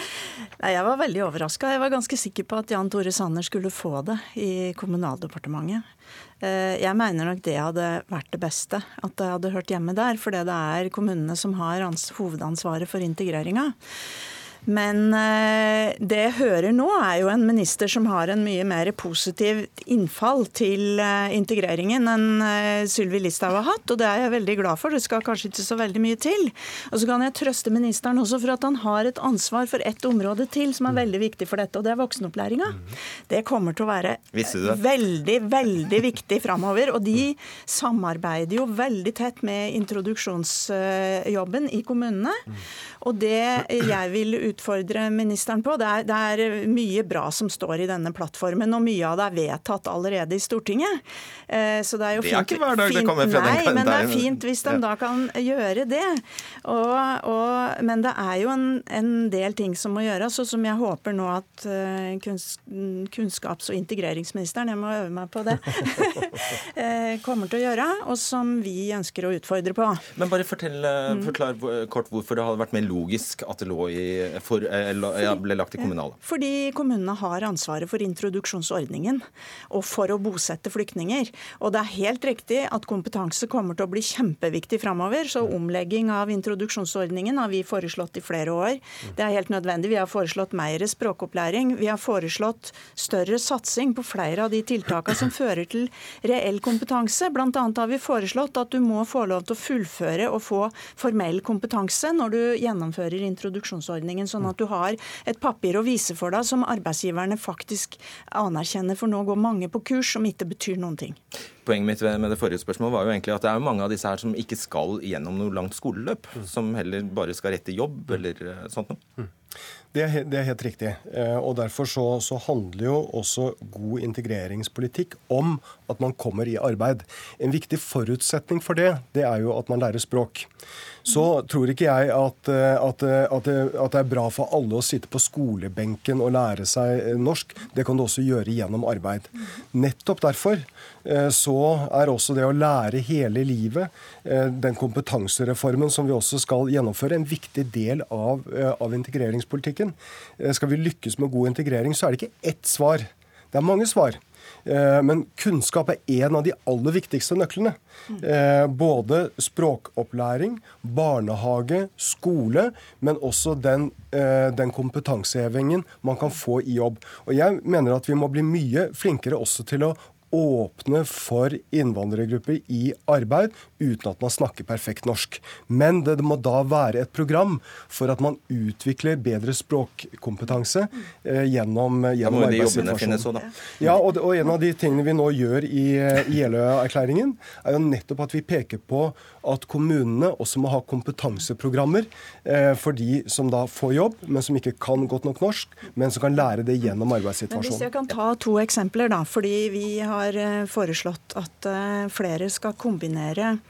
Nei, Jeg var veldig overraska. Jeg var ganske sikker på at Jan Tore Sanner skulle få det i Kommunaldepartementet. Eh, jeg mener nok det hadde vært det beste, at det hadde hørt hjemme der. Fordi det er kommunene som har hovedansvaret for integreringa. Men eh, det jeg hører nå, er jo en minister som har en mye mer positiv innfall til eh, integreringen enn eh, Sylvi Listhaug har hatt, og det er jeg veldig glad for. Det skal kanskje ikke så veldig mye til. Og så kan jeg trøste ministeren også for at han har et ansvar for ett område til som er veldig viktig for dette, og det er voksenopplæringa. Det kommer til å være veldig, veldig viktig framover. Og de samarbeider jo veldig tett med introduksjonsjobben i kommunene. Og det jeg vil utfordre ministeren på, det er, det er, mye bra som står i denne plattformen, og mye av det er vedtatt allerede i Stortinget. Eh, så det er jo det er ikke hver dag det kommer fra nei, den Nei, men det er fint hvis de da kan gjøre det. Og, og, men det er jo en, en, del ting som må gjøres, og som jeg håper nå at kunns, kunnskaps- og integreringsministeren, jeg må øve meg på det, eh, kommer til å gjøre, og som vi ønsker å utfordre på. Men bare fortell, mm. forklar kort hvorfor det hadde vært mer logisk at det lå i, for, ja, ble lagt i kommunale? Fordi kommunene har ansvaret for introduksjonsordningen og for å bosette flyktninger. Og det er helt riktig at kompetanse kommer til å bli kjempeviktig framover. Så omlegging av introduksjonsordningen har vi foreslått i flere år. Det er helt nødvendig. Vi har foreslått mer språkopplæring. Vi har foreslått større satsing på flere av de tiltakene som fører til reell kompetanse. Blant annet har vi foreslått at du må få lov til å fullføre og få formell kompetanse når du gjennomfører introduksjonsordningen, sånn at du har et papir å vise for deg som arbeidsgiverne faktisk anerkjenner, for nå går mange på kurs som ikke betyr noen ting. Poenget mitt med det forrige spørsmålet var jo egentlig at det er mange av disse her som ikke skal gjennom noe langt skoleløp, som heller bare skal rette jobb eller eh, sånt noe. Det er, det er, helt riktig. Eh, og Derfor så, så, handler jo også god integreringspolitikk om at man kommer i arbeid. En viktig forutsetning for det, det er jo at man lærer språk. Så tror ikke jeg at, eh, at, eh, at, det, at, det, er bra for alle å sitte på skolebenken og lære seg norsk. Det kan du også gjøre gjennom arbeid. Nettopp derfor så er også det å lære hele livet, den kompetansereformen som vi også skal gjennomføre, en viktig del av, av integreringspolitikken politikken. Eh, skal vi lykkes med god integrering, så er det ikke ett svar. Det er mange svar. Eh, men kunnskap er en av de aller viktigste nøklene. Eh, både språkopplæring, barnehage, skole, men også den, den, kompetansehevingen man kan få i jobb. Og Jeg mener at vi må bli mye flinkere også til å åpne for innvandrergrupper i arbeid uten at man snakker perfekt norsk. Men det må da være et program for at man utvikler bedre språkkompetanse eh, gjennom, gjennom arbeidssituasjonen. Ja, og, og, en av de tingene vi nå gjør i, i Jeløya-erklæringen, er jo nettopp at vi peker på at kommunene også må ha kompetanseprogrammer eh, for de som da får jobb, men som ikke kan godt nok norsk, men som kan lære det gjennom arbeidssituasjonen. Hvis jeg kan ta to eksempler, da. Fordi vi har eh, foreslått at eh, flere skal kombinere eh,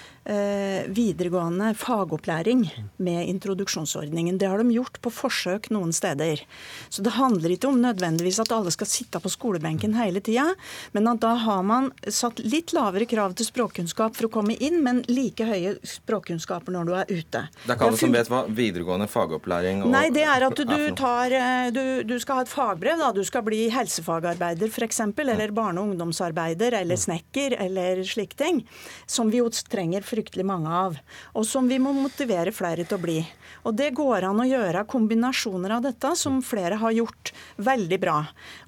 videregående fagopplæring med introduksjonsordningen. Det har de gjort på forsøk noen steder. Så det handler ikke om nødvendigvis at alle skal sitte på skolebenken hele tida, men at da har man satt litt lavere krav til språkkunnskap for å komme inn, men like høye språkkunnskaper når du er ute. Det er ikke alle som vet hva videregående fagopplæring og Nei, det er at du, tar, eh, du, du skal ha et fagbrev. da, Du skal bli helsefagarbeider f.eks., eller barne- og ungdomsarbeider, eller snekker, eller slike ting. Som vi jo trenger fryktelig mange av, og som vi må motivere flere til å bli. Og Det går an å gjøre kombinasjoner av dette, som flere har gjort veldig bra.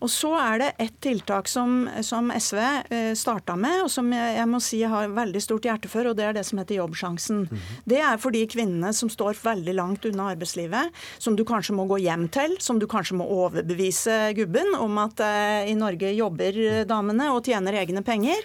Og Så er det et tiltak som, som SV eh, starta med, og som jeg, jeg, må si jeg har veldig stort hjerte for, og det er det som heter Jobbsjansen. Mm -hmm. Det er for de kvinnene som står veldig langt unna arbeidslivet, som du kanskje må gå hjem til, som du kanskje må overbevise gubben om at eh, i Norge jobber damene og tjener egne penger.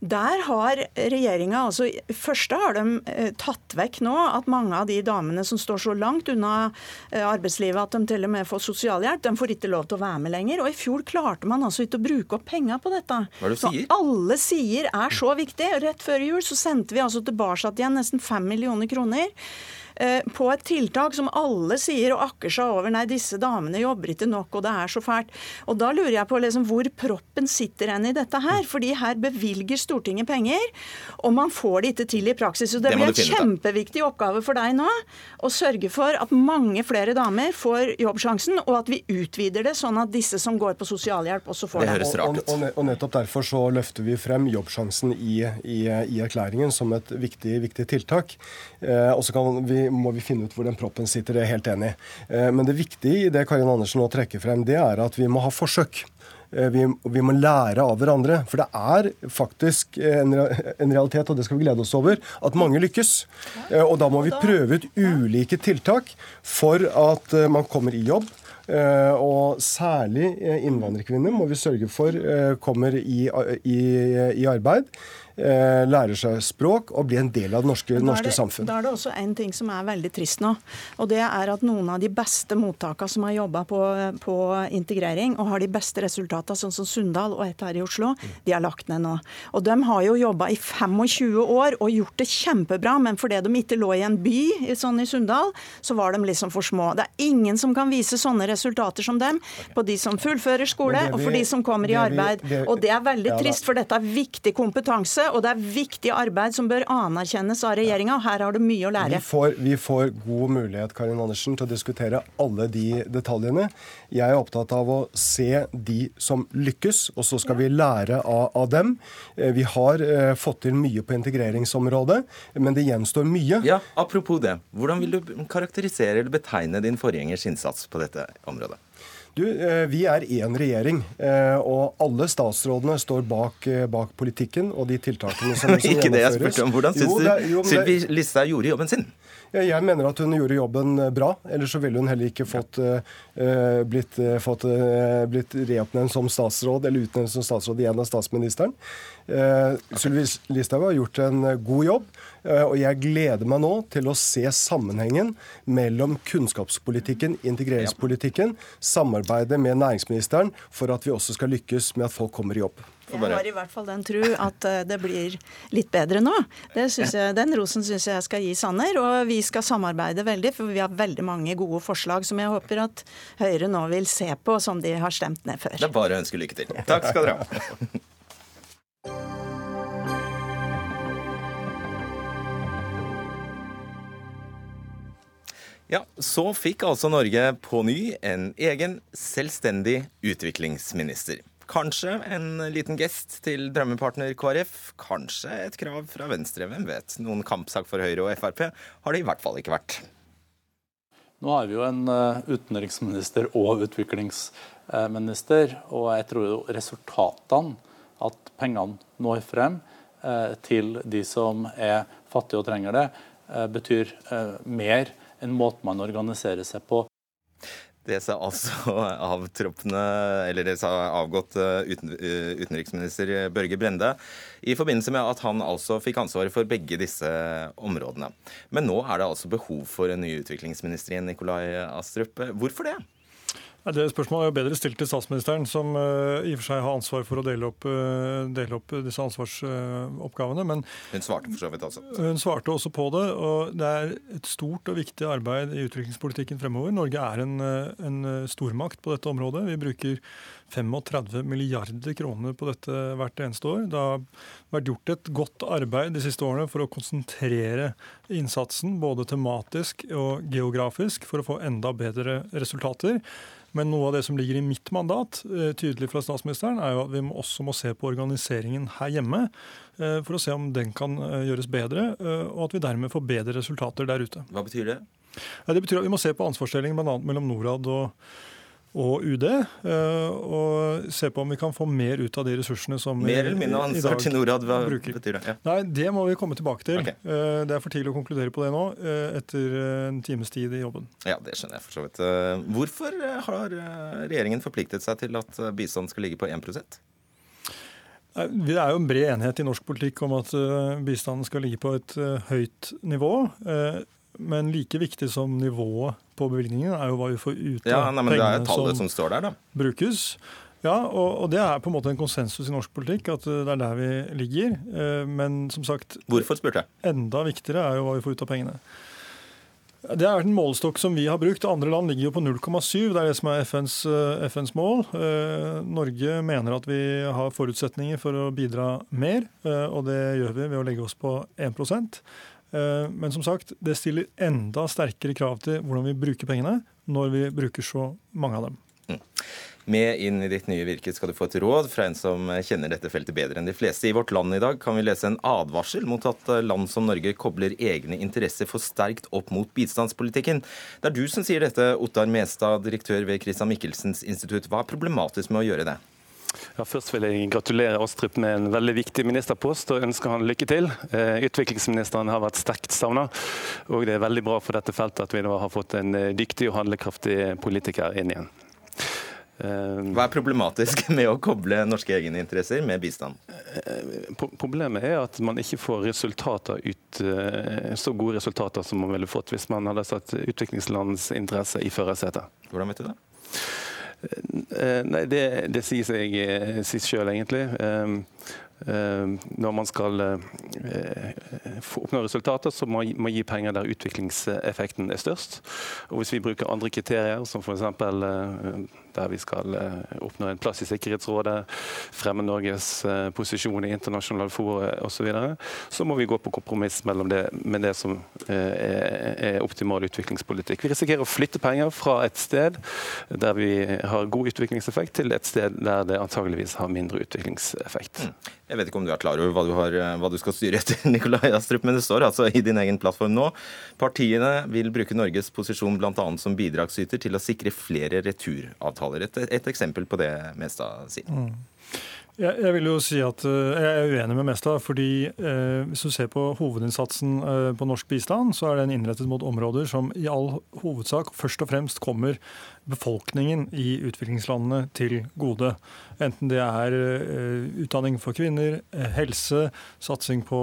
Der har regjeringa altså første har de eh, tatt vekk nå at mange av de damene som står så langt unna eh, arbeidslivet at de til og med får sosialhjelp, de får ikke lov til å være med lenger. Og i fjor klarte man altså ikke å bruke opp penger på dette. Hva er det du sier? Så alle sier er så viktig. Rett før jul så sendte vi altså tilbake igjen nesten fem millioner kroner på et tiltak som alle sier og akker seg over nei, disse damene jobber ikke nok, og det er så fælt. Og Da lurer jeg på liksom hvor proppen sitter hen i dette her. fordi her bevilger Stortinget penger, og man får det ikke til i praksis. Så det, det blir en kjempeviktig oppgave for deg nå å sørge for at mange flere damer får Jobbsjansen, og at vi utvider det sånn at disse som går på sosialhjelp, også får det. det. Og, og, og, nettopp derfor så løfter vi frem Jobbsjansen i, i, i erklæringen som et viktig, viktig tiltak. Eh, og så kan vi må vi finne ut hvor den proppen sitter. Det er jeg helt enig i. Eh, men det viktige i det Karin Andersen nå trekker frem, det er at vi må ha forsøk. Eh, vi, vi, må lære av hverandre. For det er faktisk en, en, realitet, og det skal vi glede oss over, at mange lykkes. Eh, og da må vi prøve ut ulike tiltak for at man kommer i jobb. Og særlig innvandrerkvinner må vi sørge for kommer i, i, i arbeid. Eh, lærer seg språk og blir en del av det norske, norske samfunn. Da er det også en ting som er veldig trist nå. og Det er at noen av de beste mottakene som har jobba på, på, integrering og har de beste resultatene, sånn som Sunndal og et her i Oslo, de er lagt ned nå. Og De har jo jobba i 25 år og gjort det kjempebra, men fordi de ikke lå i en by sånn i Sunndal, så var de liksom for små. Det er ingen som kan vise sånne resultater som dem på de som fullfører skole, vi, og for de som kommer i arbeid. Vi, det, og det er veldig ja, trist, for dette er viktig kompetanse og det er viktig arbeid som bør anerkjennes av regjeringa. Her har du mye å lære. Vi får, vi får, god mulighet Karin Andersen, til å diskutere alle de detaljene. Jeg er opptatt av å se de som lykkes, og så skal vi lære av, av dem. Eh, vi har eh, fått til mye på integreringsområdet, men det gjenstår mye. Ja, Apropos det. Hvordan vil du karakterisere eller betegne din forgjengers innsats på dette området? Du, eh, Vi er én regjering, eh, og alle statsrådene står bak, eh, bak politikken og de tiltakene som, som Ikke det jeg spurte om. Hvordan syns du Sylvi Listhaug gjorde jobben sin? Jeg mener at hun gjorde jobben bra. Ellers så ville hun heller ikke fått, uh, blitt, fått uh, blitt reoppnevnt som statsråd eller utnevnt som statsråd igjen av statsministeren. Uh, Sylvi Listhaug har gjort en god jobb. Eh, og jeg gleder meg nå til å se sammenhengen mellom kunnskapspolitikken, integreringspolitikken, samarbeidet med næringsministeren for at vi også skal lykkes med at folk kommer i jobb. Jeg har i hvert fall den tru at eh, det blir litt bedre nå. Jeg, den rosen syns jeg skal gi Sanner. Og vi skal samarbeide veldig, for vi har veldig mange gode forslag som jeg håper at Høyre nå vil se på, som de har stemt ned før. Det er bare å ønske lykke til. Takk skal dere ha. Ja, Så fikk altså Norge på ny en egen selvstendig utviklingsminister. Kanskje en liten gest til drømmepartner KrF. Kanskje et krav fra Venstre, hvem vet. Noen kampsak for Høyre og Frp har det i hvert fall ikke vært. Nå har vi jo en eh, utenriksminister og utviklingsminister, og jeg tror jo resultatene, at pengene når frem eh, til de som er fattige og trenger det, eh, betyr mer en måte man organiserer seg på. Det sa altså avtroppende, eller det sa avgått eh, uten, eh, utenriksminister Børge Brende i forbindelse med at han altså fikk ansvaret for begge disse områdene. Men nå er det altså behov for en ny utviklingsminister igjen, Nikolai Astrup. Hvorfor det? Det spørsmålet er jo bedre stilt til statsministeren, som uh, i og for seg har ansvar for å dele opp, uh, dele opp disse ansvarsoppgavene. Men hun svarte for så vidt også. Hun svarte også på det. og Det er et stort og viktig arbeid i utviklingspolitikken fremover. Norge er en, en stormakt på dette området. Vi bruker 35 milliarder kroner på dette hvert eneste år. Det har vært gjort et godt arbeid de siste årene for å konsentrere innsatsen både tematisk og geografisk for å få enda bedre resultater. Men noe av det som ligger i mitt mandat, eh, tydelig fra statsministeren, er jo at vi også må se på organiseringen her hjemme. Eh, for å se om den kan eh, gjøres bedre, og at vi dermed får bedre resultater der ute. Hva betyr det? Det betyr at Vi må se på ansvarsdelingen bl.a. mellom Norad og og UD, eh, og se på om vi kan få mer ut av de ressursene som mer eller mindre ansvar til Norad, hva bruker. betyr det? Ja. Nei, Det må vi komme tilbake til. Okay. Eh, det er for tidlig å konkludere på det nå, eh, etter en times tid i jobben. Ja, Det skjønner jeg for så vidt. Hvorfor har regjeringen forpliktet seg til at bistand skal ligge på 1% det er jo en bred enighet i norsk politikk om at bistanden skal ligge på et høyt nivå. Men like viktig som nivået på bevilgningen er jo hva vi får ut av ja, nei, men det er tallet som, som står der, da. brukes. Ja, og, det er på en måte en konsensus i norsk politikk, at det er der vi ligger. Eh, men som sagt Hvorfor spurte jeg? Enda viktigere er jo hva vi får ut av pengene. Det er en målestokk som vi har brukt. Andre land ligger jo på 0,7. Det er det som er FNs, eh, FNs, mål. Eh, Norge mener at vi har forutsetninger for å bidra mer, og det gjør vi ved å legge oss på 1 Eh, men som sagt, det stiller enda sterkere krav til hvordan vi bruker pengene når vi bruker så mange av dem. Mm. Med inn i ditt nye virke skal du få et råd fra en som kjenner dette feltet bedre enn de fleste. I Vårt Land i dag kan vi lese en advarsel mot at land som Norge kobler egne interesser for sterkt opp mot bistandspolitikken. Det er du som sier dette, Ottar Mestad, direktør ved Christian Michelsens institutt. Hva er problematisk med å gjøre det? Ja, først vil jeg gratulere Astrup med en veldig viktig ministerpost og ønske han lykke til. Eh, utviklingsministeren har vært sterkt savna, og det er veldig bra for dette feltet at vi nå har fått en eh, dyktig og handlekraftig politiker inn igjen. Eh, Hva er problematisk med å koble norske egeninteresser med bistand? Problemet er at man ikke får ut, så gode resultater som man ville fått hvis man hadde satt utviklingslandets interesse i førersetet. Hvordan vet du det? Eh, nei, det, det sier seg eh, sist sjøl, egentlig. Ehm, ehm, når man skal eh, oppnå resultater, så må man gi penger der utviklingseffekten er størst. Og Hvis vi bruker andre kriterier, som f.eks der vi skal eh, oppnå en plass i Sikkerhetsrådet, fremme Norges eh, posisjon i internasjonale fora osv., så, så må vi gå på kompromiss mellom det, med det som eh, er optimal utviklingspolitikk. Vi risikerer å flytte penger fra et sted der vi har god utviklingseffekt, til et sted der det antageligvis har mindre utviklingseffekt. Mm. Jeg vet ikke om du er klar over hva du, har, hva du skal styre etter, Nikolai Astrup, men det står altså i din egen plattform nå. Partiene vil bruke Norges posisjon bl.a. som bidragsyter til å sikre flere returavtaler. Et, et eksempel på det Mestad sier. Mm. Jeg, jeg, vil jo si at eh, jeg er uenig med Mestad. fordi eh, Hvis du ser på hovedinnsatsen eh, på norsk bistand, så er den innrettet mot områder som i all hovedsak først og fremst kommer befolkningen i utviklingslandene til gode. Enten det er utdanning for kvinner, helse, satsing på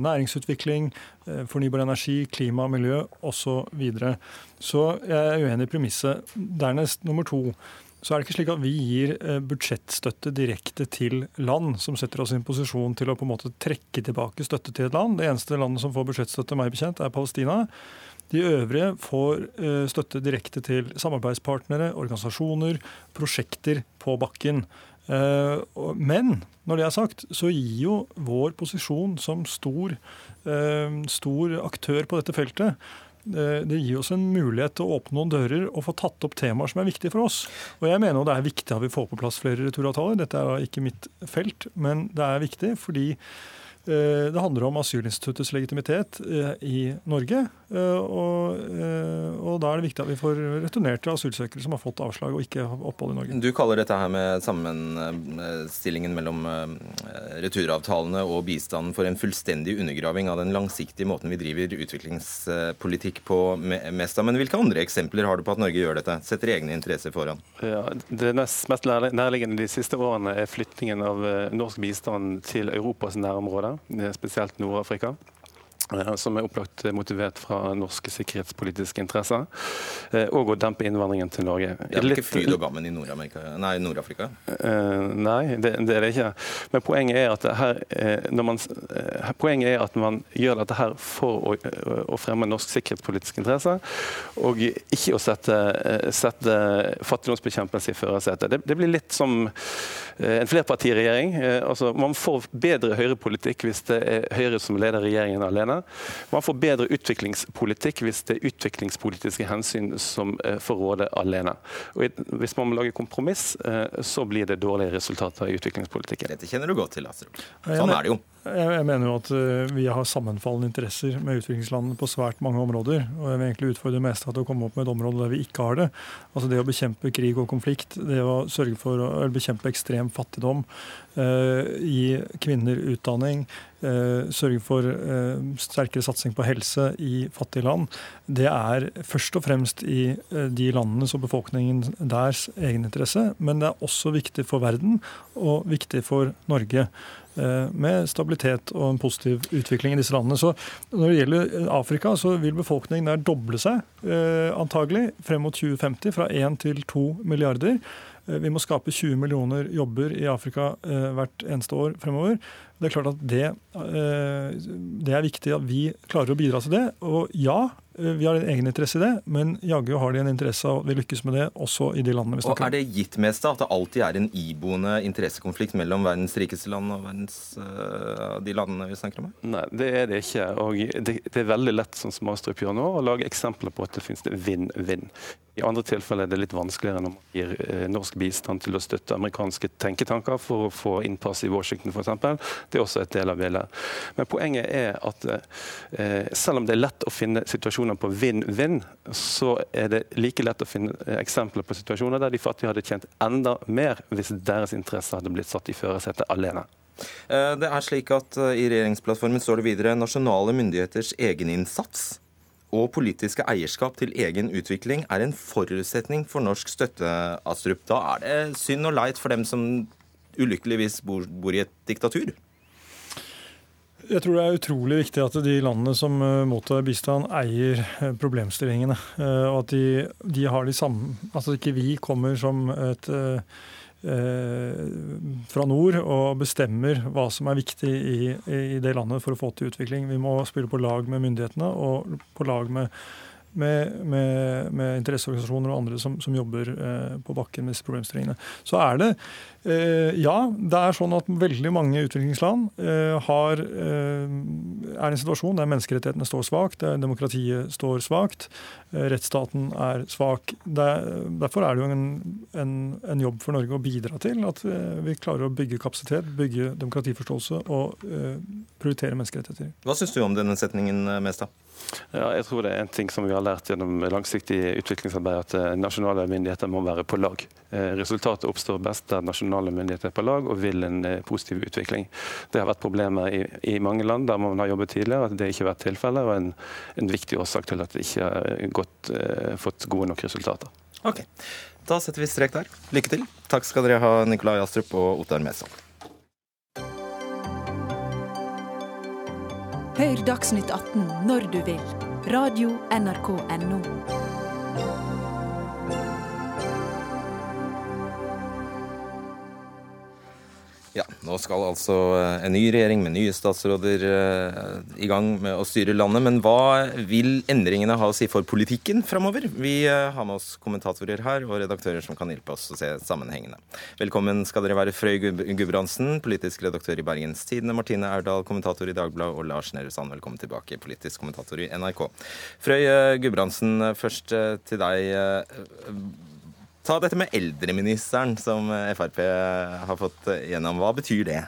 næringsutvikling, fornybar energi, klima, miljø osv. Så, videre. så jeg er uenig i premisset. Dernest nummer to så er det ikke slik at vi gir eh, budsjettstøtte direkte til land som setter oss i en posisjon til å på en måte trekke tilbake støtte til et land. Det eneste landet som får budsjettstøtte, meg bekjent, er Palestina. De øvrige får eh, støtte direkte til samarbeidspartnere, organisasjoner, prosjekter på bakken. Eh, men når det er sagt, så gir jo vår posisjon som stor, stor aktør på dette feltet det gir oss en mulighet til å åpne noen dører og få tatt opp temaer som er viktige for oss. Og jeg mener det er viktig at vi får på plass flere returavtaler. Dette er ikke mitt felt, men det er viktig fordi det handler om asylinstituttets legitimitet eh, i Norge. Eh, og, og, da er det viktig at vi får returnerte asylsøkere som har fått avslag og ikke opphold i Norge. Du kaller dette her med sammenstillingen mellom returavtalene og bistanden for en fullstendig undergraving av den langsiktige måten vi driver utviklingspolitikk på, mest av. Men hvilke andre eksempler har du på at Norge gjør dette? Setter egne interesser foran? Ja, det mest nærliggende de siste årene er flyttingen av norsk bistand til Europas nærområder spesielt Nord-Afrika. Eh, som er opplagt motivert fra norske sikkerhetspolitiske interesser, eh, og å dempe innvandringen til Norge. Det er vel ikke fryd og gammen i Nord-Afrika? Nord nei, det, det, er det ikke. Men poenget er at, her, man, poenget er at man gjør dette her for å, å fremme norsk sikkerhetspolitiske interesser, og ikke å sette, sette fattigdomsbekjempelse i førersetet. Det, det, blir litt som en flerpartiregjering. Altså, man får bedre høyrepolitikk hvis det er Høyre som leder regjeringen alene. Man får bedre utviklingspolitikk hvis det er utviklingspolitiske hensyn som eh, får råde alene. Og hvis man må lage kompromiss, eh, så blir det dårlige resultater i utviklingspolitikken. Dette kjenner du godt til, Astrup. Sånn er det jo. Jeg mener jo at eh, vi har sammenfallende interesser med utviklingslandene på svært mange områder. Og jeg vil egentlig utfordre meste til å komme opp med et område der vi ikke har det. Altså det å bekjempe krig og konflikt, det å sørge for å bekjempe ekstrem fattigdom, eh, gi kvinner utdanning, eh, sørge for sterkere satsing på helse i fattige land, det er først og fremst i de landenes og befolkningen deres egeninteresse. Men det er også viktig for verden og viktig for Norge. Eh, med stabilitet og en positiv utvikling i disse landene. Så Når det gjelder Afrika, så vil befolkningen der doble seg eh, antagelig frem mot 2050, fra 1 til 2 milliarder. Eh, vi må skape 20 millioner jobber i Afrika hvert eneste år fremover. Det er klart at det, det er viktig at vi klarer å bidra til det. Og ja, Eh, vi har en egen interesse i det, men jaggu har de en interesse av at vi lykkes med det også i de landene vi snakker om. Og Er det gitt mest seg at det alltid er en iboende interessekonflikt mellom verdens rikeste land og verdens, uh, de landene vi snakker om? Nei, det er det ikke. Og det, det er veldig lett sånn som Astrup gjør nå, å lage eksempler på at det finnes vinn-vinn. I andre tilfeller er det litt vanskeligere når man gir eh, norsk bistand til å støtte amerikanske tenketanker for å få innpass i Washington f.eks. Det er også et del av bildet. Men poenget er at eh, selv om det er lett å finne situasjoner situasjoner på vinn-vinn, så er det like lett å finne eksempler på situasjoner der de fattige hadde tjent enda mer hvis deres interesser hadde blitt satt i førersetet alene. Eh, det er slik at eh, I regjeringsplattformen står det videre nasjonale myndigheters egeninnsats og politiske eierskap til egen utvikling er en forutsetning for norsk støtte, Astrup. Da er det synd og leit for dem som ulykkeligvis bor, bor i et diktatur? Jeg tror det er utrolig viktig at de landene som eh, mottar bistand, eier eh, problemstillingene. Eh, og at de, de har de samme Altså ikke vi kommer som et fra nord og bestemmer hva som er viktig i, i det landet for å få til utvikling. Vi må spille på lag med myndighetene og på lag med med, med, med interesseorganisasjoner og andre som, som jobber eh, på bakken med disse problemstillingene. Så er det eh, Ja, det er sånn at veldig mange utviklingsland eh, har, eh, er i en situasjon der menneskerettighetene står svakt, der demokratiet står svakt, eh, rettsstaten er svak. Der, derfor er det jo en, en, en, jobb for Norge å bidra til at eh, vi klarer å bygge kapasitet, bygge demokratiforståelse og prioritere menneskerettigheter. Hva syns du om denne setningen, Mestad? Ja, jeg tror det er en ting som vi har lært gjennom langsiktig utviklingsarbeid, at eh, nasjonale myndigheter må være på lag. Eh, resultatet oppstår best der nasjonale myndigheter er på lag og vil en eh, positiv utvikling. Det har vært problemer i, i mange land der man har jobbet tidligere, at det ikke har vært tilfellet, og en, en viktig årsak til at det ikke har gått, fått gode nok resultater. Ok, Da setter vi strek der. Lykke til. Takk skal dere ha, Nikolai Astrup og Ottar Mæsson. Hør Dagsnytt 18 når du vil. Radio NRK Radio.nrk.no. Ja, Nå skal altså eh, en ny regjering med nye statsråder eh, i gang med å styre landet. Men hva vil endringene ha å si for politikken framover? Vi eh, har med oss kommentatorer her og redaktører som kan hjelpe oss å se sammenhengene. Velkommen skal dere være Frøy Gudbrandsen, politisk redaktør i Bergens Tidende, Martine Erdal, kommentator i Dagbladet, og Lars Nehru Sand, velkommen tilbake, politisk kommentator i NRK. Frøy Gudbrandsen, først til deg. Ta dette med eldreministeren som Frp har fått gjennom. Hva betyr det?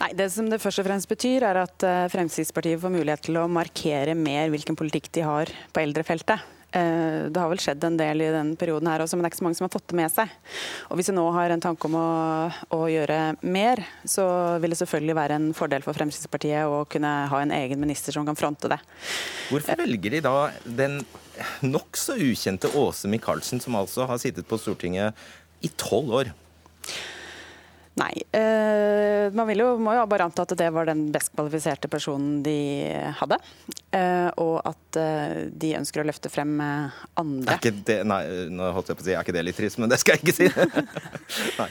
Nei, Det som det først og fremst betyr, er at eh, Fremskrittspartiet får mulighet til å markere mer hvilken politikk de har på eldrefeltet. Eh, det har vel skjedd en del i denne perioden her også, men det er ikke så mange som har fått det med seg. Og Hvis vi nå har en tanke om å, å, gjøre mer, så vil det selvfølgelig være en fordel for Fremskrittspartiet å kunne ha en egen minister som kan fronte det. Hvorfor velger de da den nokså ukjente Åse Michaelsen, som altså har sittet på Stortinget i tolv år? Nei. Eh, man jo, må jo bare anta at det var den best kvalifiserte personen de hadde. Eh, og at eh, de ønsker å løfte frem eh, andre. Er ikke det, nei, nå holdt jeg på å si, er ikke det litt trist, men det skal jeg ikke si. nei.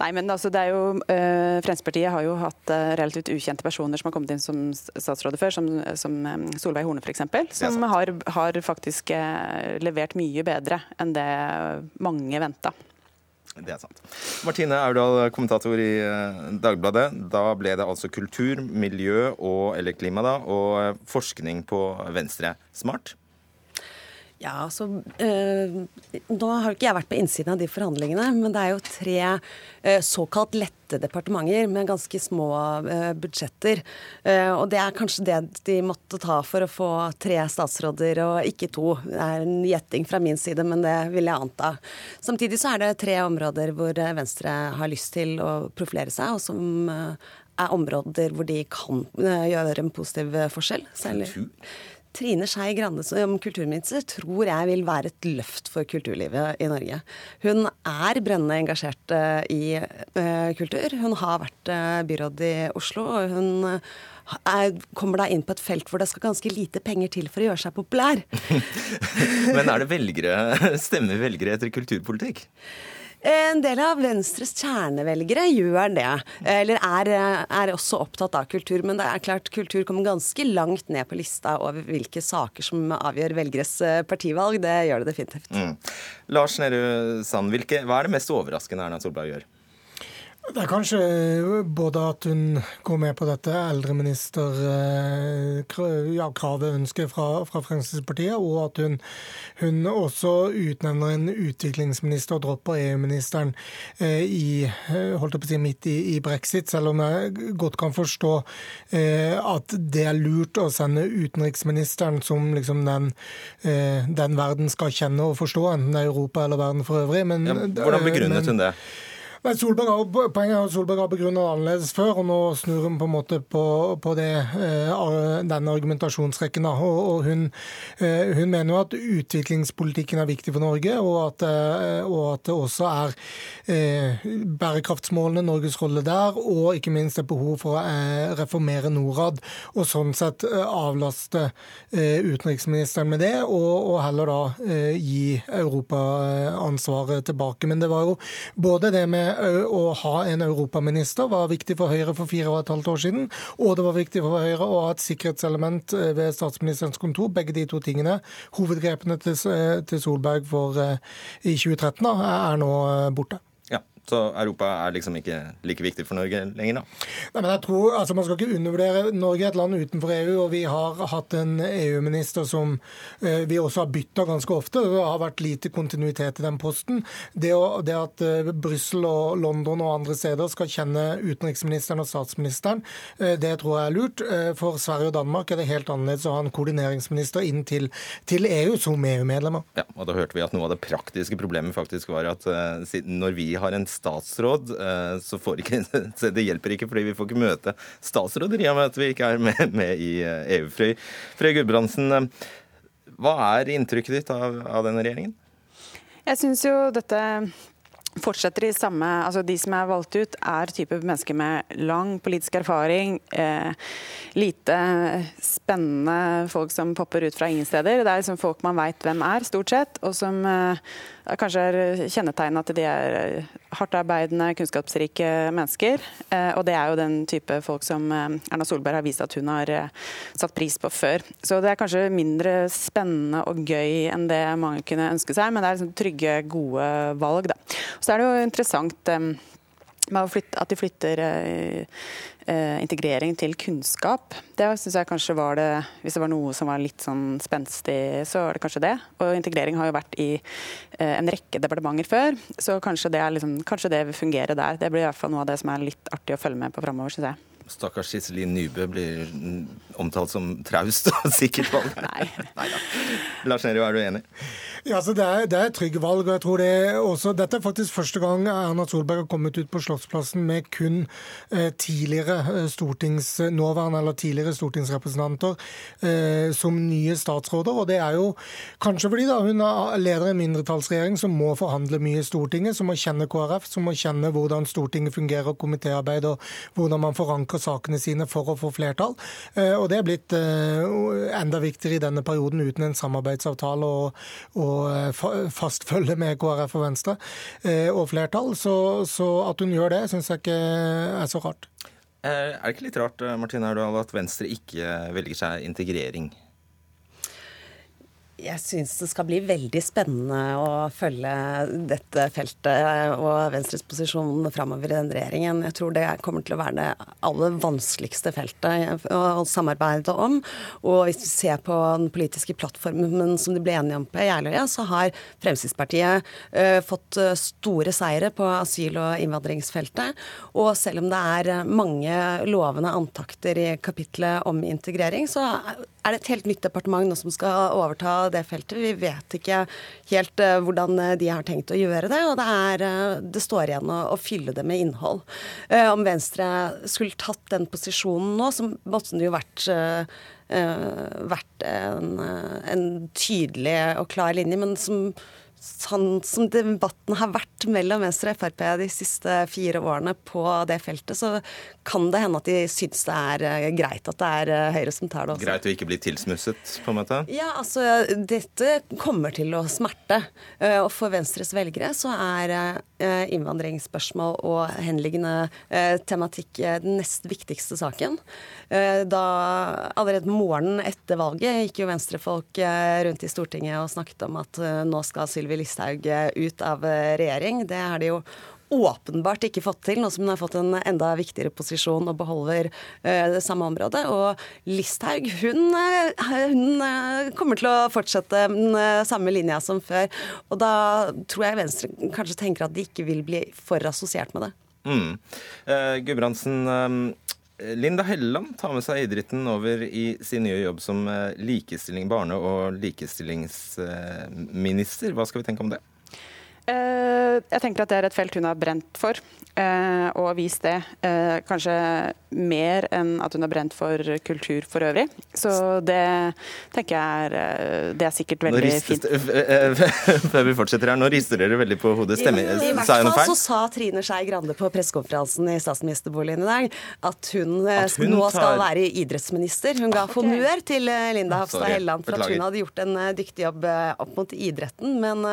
Nei, men altså, det er jo, uh, Fremskrittspartiet har jo hatt uh, relativt ukjente personer som har kommet inn som statsråder før, som, som um, Solveig Horne f.eks., som har, har, faktisk uh, levert mye bedre enn det mange venta. Det er sant. Martine Aurdal, kommentator i Dagbladet. Da ble det altså kultur, miljø og, eller klima da, og forskning på Venstre. Smart? Ja, altså, øh, Nå har jo ikke jeg vært på innsiden av de forhandlingene, men det er jo tre øh, såkalt lette departementer med ganske små øh, budsjetter. og det er kanskje det de måtte ta for å få tre statsråder og ikke to. Det er en gjetting fra min side, men det vil jeg anta. Samtidig så er det tre områder hvor Venstre har lyst til å profilere seg, og som er områder hvor de kan gjøre en positiv forskjell. Særlig. Trine Skei Grande som kulturminister tror jeg vil være et løft for kulturlivet i Norge. Hun er brennende engasjert eh, i uh, kultur. Hun har vært uh, byråd i Oslo. og hun er, kommer da inn på et felt hvor det skal ganske lite penger til for å gjøre seg populær. Men er det velgere, stemmer velgere etter kulturpolitikk? En del av Venstres kjernevelgere gjør det, eller er, er, også opptatt av kultur. Men det er klart kultur kommer ganske langt ned på lista over hvilke saker som avgjør velgeres eh, partivalg. Det gjør det definitivt. Mm. Lars Nehru Sand, hva er det mest overraskende Erna Solberg gjør? Det er kanskje både at hun går med på dette eldreministerkravet, eh, ja, ønsket fra, fra, Fremskrittspartiet, og at hun, hun, også utnevner en utviklingsminister og dropper EU-ministeren eh, eh, si, midt i, i, brexit, selv om jeg godt kan forstå eh, at det er lurt å sende utenriksministeren som liksom den, eh, den verden skal kjenne og forstå, enten det er Europa eller verden for øvrig. Men, ja, hvordan begrunnet hun det? Men Solberg har, Poenget er at Solberg har begrunnet annerledes før, og nå snur hun på en måte på, på det, eh, den argumentasjonsrekken. Og, og hun, eh, hun, mener jo at utviklingspolitikken er viktig for Norge, og at, eh, og at det også er bærekraftsmålene, Norges rolle der, og ikke minst et behov for å reformere Norad, og sånn sett avlaste utenriksministeren med det, og heller da gi Europa ansvaret tilbake. Men det var jo både det med å ha en europaminister var viktig for Høyre for fire og et halvt år siden. Og det var viktig for Høyre å ha et sikkerhetselement eh, ved statsministerens kontor. Begge de to tingene. Hovedgrepene til Solberg for, eh, i 2013 er nå eh, borte. Så Europa er liksom ikke like viktig for Norge lenger, da? Nei, men jeg tror, altså Man skal ikke undervurdere Norge er et land utenfor EU, og vi har hatt en EU-minister som eh, vi også har bytta ganske ofte. Det har vært lite kontinuitet i den posten. Det, å, det at eh, Brussel og London og andre steder skal kjenne utenriksministeren og statsministeren, eh, det tror jeg er lurt. Eh, for Sverige og Danmark er det helt annerledes å ha en koordineringsminister inn til, til EU som EU-medlemmer. Ja, og Da hørte vi at noe av det praktiske problemet faktisk var at eh, når vi har en statsråd, eh, så får ikke Det hjelper ikke, fordi vi får ikke møte statsråder i og med at vi ikke er med, med i EU. Eh, Frøy, Frøy Gudbrandsen, eh, hva er inntrykket ditt av, av denne regjeringen? Jeg syns jo dette fortsetter i samme altså De som er valgt ut, er type mennesker med lang politisk erfaring. Eh, lite spennende folk som popper ut fra ingen steder. Det er liksom folk man veit hvem er, stort sett. Og som eh, kanskje er kjennetegnet at de er eh, hardtarbeidende, kunnskapsrike mennesker. Eh, og det er jo den type folk som eh, Erna Solberg har vist at hun har satt pris på før. Så det er kanskje mindre spennende og gøy enn det mange kunne ønske seg, men det er liksom trygge, gode valg, da. Så er det jo interessant at de flytter eh, integrering til kunnskap. Det syns jeg kanskje var det Hvis det var noe som var litt sånn spenstig, så var det kanskje det. Og integrering har jo vært i eh, en rekke departementer før, så kanskje det, liksom, kanskje det, vil fungere der. Det blir i hvert fall noe av det som er litt artig å følge med på framover, syns jeg. Stakkars Iselin Nybø blir omtalt som traust og sikkert valg. Nei. da, Lars Nehru, er du enig? Ja, altså det, er, det er et trygg valg. og jeg tror det også, Dette er faktisk første gang Erna Solberg har kommet ut på Slottsplassen med kun eh, tidligere eh, stortings, nåværende eller tidligere stortingsrepresentanter eh, som nye statsråder. og Det er jo kanskje fordi da hun er leder i en mindretallsregjering som må forhandle mye i Stortinget, som må kjenne KrF, som må kjenne hvordan Stortinget fungerer, komitéarbeid og hvordan man forankrer sakene sine for å få flertall. Eh, og Det er blitt eh, enda viktigere i denne perioden uten en samarbeidsavtale. og, og og fast følge med KrF og Venstre eh, og flertall. Så, så at hun gjør det, syns jeg ikke er så rart. Er det ikke litt rart Martine at Venstre ikke velger seg integrering? Jeg syns det skal bli veldig spennende å følge dette feltet og Venstres posisjon framover i den regjeringen. Jeg tror det kommer til å være det aller vanskeligste feltet å samarbeide om. Og hvis vi ser på den politiske plattformen som de ble enige om på Jeløya, så har Fremskrittspartiet uh, fått eh, store seire på asyl- og innvandringsfeltet. Og selv om det er mange lovende antakter i kapitlet om integrering, så er det et helt nytt departement nå som skal overta det feltet. Vi vet ikke helt uh, hvordan eh, de har tenkt å gjøre det, og det, er, uh, det står igjen å, å, fylle det med innhold. Om Venstre skulle tatt den posisjonen nå, så måtte det jo vært vært en, en, tydelig og klar linje, men som sånn som debatten har vært mellom Venstre og Frp de siste fire årene på det feltet, så kan det hende at de syns det er eh, greit at det er eh, Høyre som tar det også. Greit å ikke bli tilsmusset, på en måte? Ja, altså dette kommer til å smerte. Eh, og for Venstres velgere så er innvandringsspørsmål og henliggende tematikk den nest viktigste saken. Da allerede morgenen etter valget gikk jo venstrefolk rundt i Stortinget og snakket om at nå skal Sylvi Sylvi Listhaug eh, ut av eh, regjering. Det har de jo åpenbart ikke fått til, nå som hun har fått en enda viktigere posisjon og beholder uh, det samme området. Og Listhaug hun, hun kommer til å fortsette den samme linja som før. Og da tror jeg Venstre kanskje tenker at de ikke vil bli for assosiert med det. Mm. Gudbrandsen, Linda Helleland tar med seg idretten over i sin nye jobb som eh, likestilling, barne- og likestillingsminister. Hva skal vi tenke om det? Eh, jeg tenker at det er et felt hun har brent for, eh, og vist det. Eh, kanskje mer enn at hun har brent for kultur for øvrig. Så det tenker jeg er Det er sikkert veldig fint. Før vi fortsetter her, nå rister dere veldig på hodet. Stemmer, I, i hvert fall så sa Trine Skei Grande på pressekonferansen i statsministerboligen i dag at hun, at hun nå skal være idrettsminister. Hun ga okay. honnør til Linda Hafstad Helleland for at hun hadde gjort en dyktig jobb opp mot idretten, men,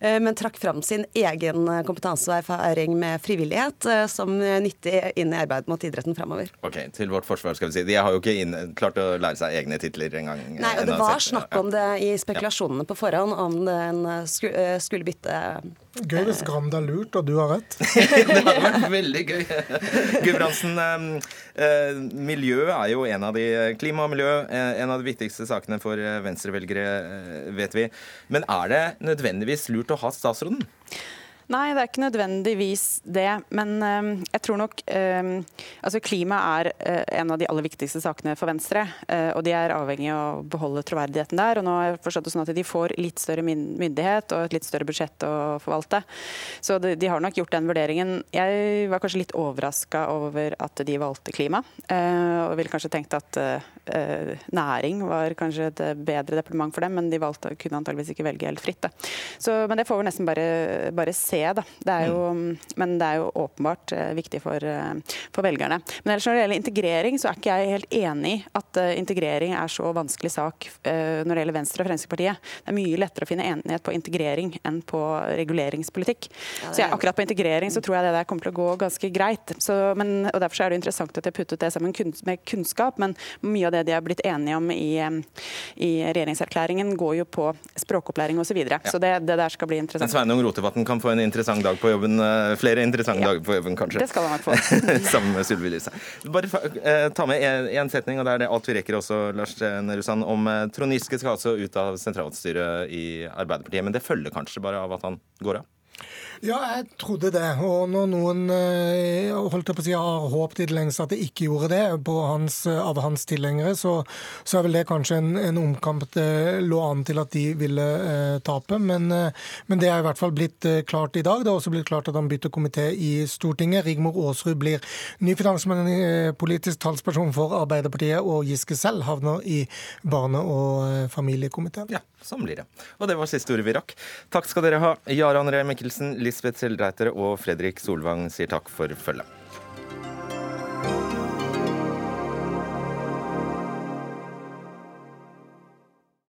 men trakk fra fram sin egen kompetanse og erfaring med frivillighet eh, som nyttig inn i arbeidet mot idretten framover. Ok, Til vårt forsvar skal vi si. De har jo ikke inn, klart å lære seg egne titler engang. Nei, og det var snakk om det i spekulasjonene på forhånd, om den eh, skulle bytte Gøy hvis Grande er lurt og du har rett. det hadde vært veldig gøy. Gudbrandsen, eh, miljø er jo en av de Klima og miljø en av de viktigste sakene for venstrevelgere, vet vi. Men er det nødvendigvis lurt å ha statsråden? Hmm. Nei, det er ikke nødvendigvis det. Men uh, jeg tror nok uh, altså Klima er uh, en av de aller viktigste sakene for Venstre. og de er avhengig av å beholde troverdigheten der. Og nå har jeg forstått det sånn at de får litt større myndighet og et litt større budsjett å forvalte. Så de, de har nok gjort den vurderingen. Jeg var kanskje litt overraska over at de valgte klima. og ville kanskje tenkt at næring var kanskje et bedre departement for dem, men de valgte, kunne antageligvis ikke velge helt fritt. Så, men det får vi nesten bare, bare se se, da. Det jo, men det er jo åpenbart uh, viktig for, uh, for, velgerne. Men ellers når det gjelder integrering, så er ikke jeg helt enig i at uh, integrering er så vanskelig sak når det gjelder Venstre og Fremskrittspartiet. Det er mye lettere å finne enighet på integrering enn på reguleringspolitikk. Ja, så jeg, akkurat på integrering så tror jeg det der kommer til å gå ganske greit. Så, men, og Derfor er det interessant at har puttet det sammen med kunnskap, men mye av det de har blitt enige om i, i regjeringserklæringen, går jo på språkopplæring osv. Så, videre. ja. så det, det, der skal bli interessant. Sveinung Rotevatn kan få en interessant dag på jobben. Eh, flere interessante ja. dager på jobben, kanskje. Det skal han nok få. Sammen med Sylvi Lise. Bare eh, ta med én setning, og det er det alt vi rekker også, Lars Nehru om eh, Trond Giske skal altså ut av sentralstyret i Arbeiderpartiet. Men det følger kanskje bare av at han går av? Ja, jeg trodde det. Og når noen eh, holdt på å si, har håpet i det lengste at det ikke gjorde det hans, av hans tilhengere, så, så, er vel det kanskje en, en omkamp det lå an til at de ville eh, tape. Men, eh, men, det er i hvert fall blitt eh, klart i dag. Det er også blitt klart at han bytter komité i Stortinget. Rigmor Aasrud blir ny finanspolitisk talsperson for Arbeiderpartiet, og Giske selv havner i barne- og eh, familiekomiteen. Ja, sånn blir det. Og det var siste ordet vi rakk. Takk skal dere ha, Jarand Ree Mikkelsen. Lisbeth Seldreitere og Fredrik Solvang sier takk for følget.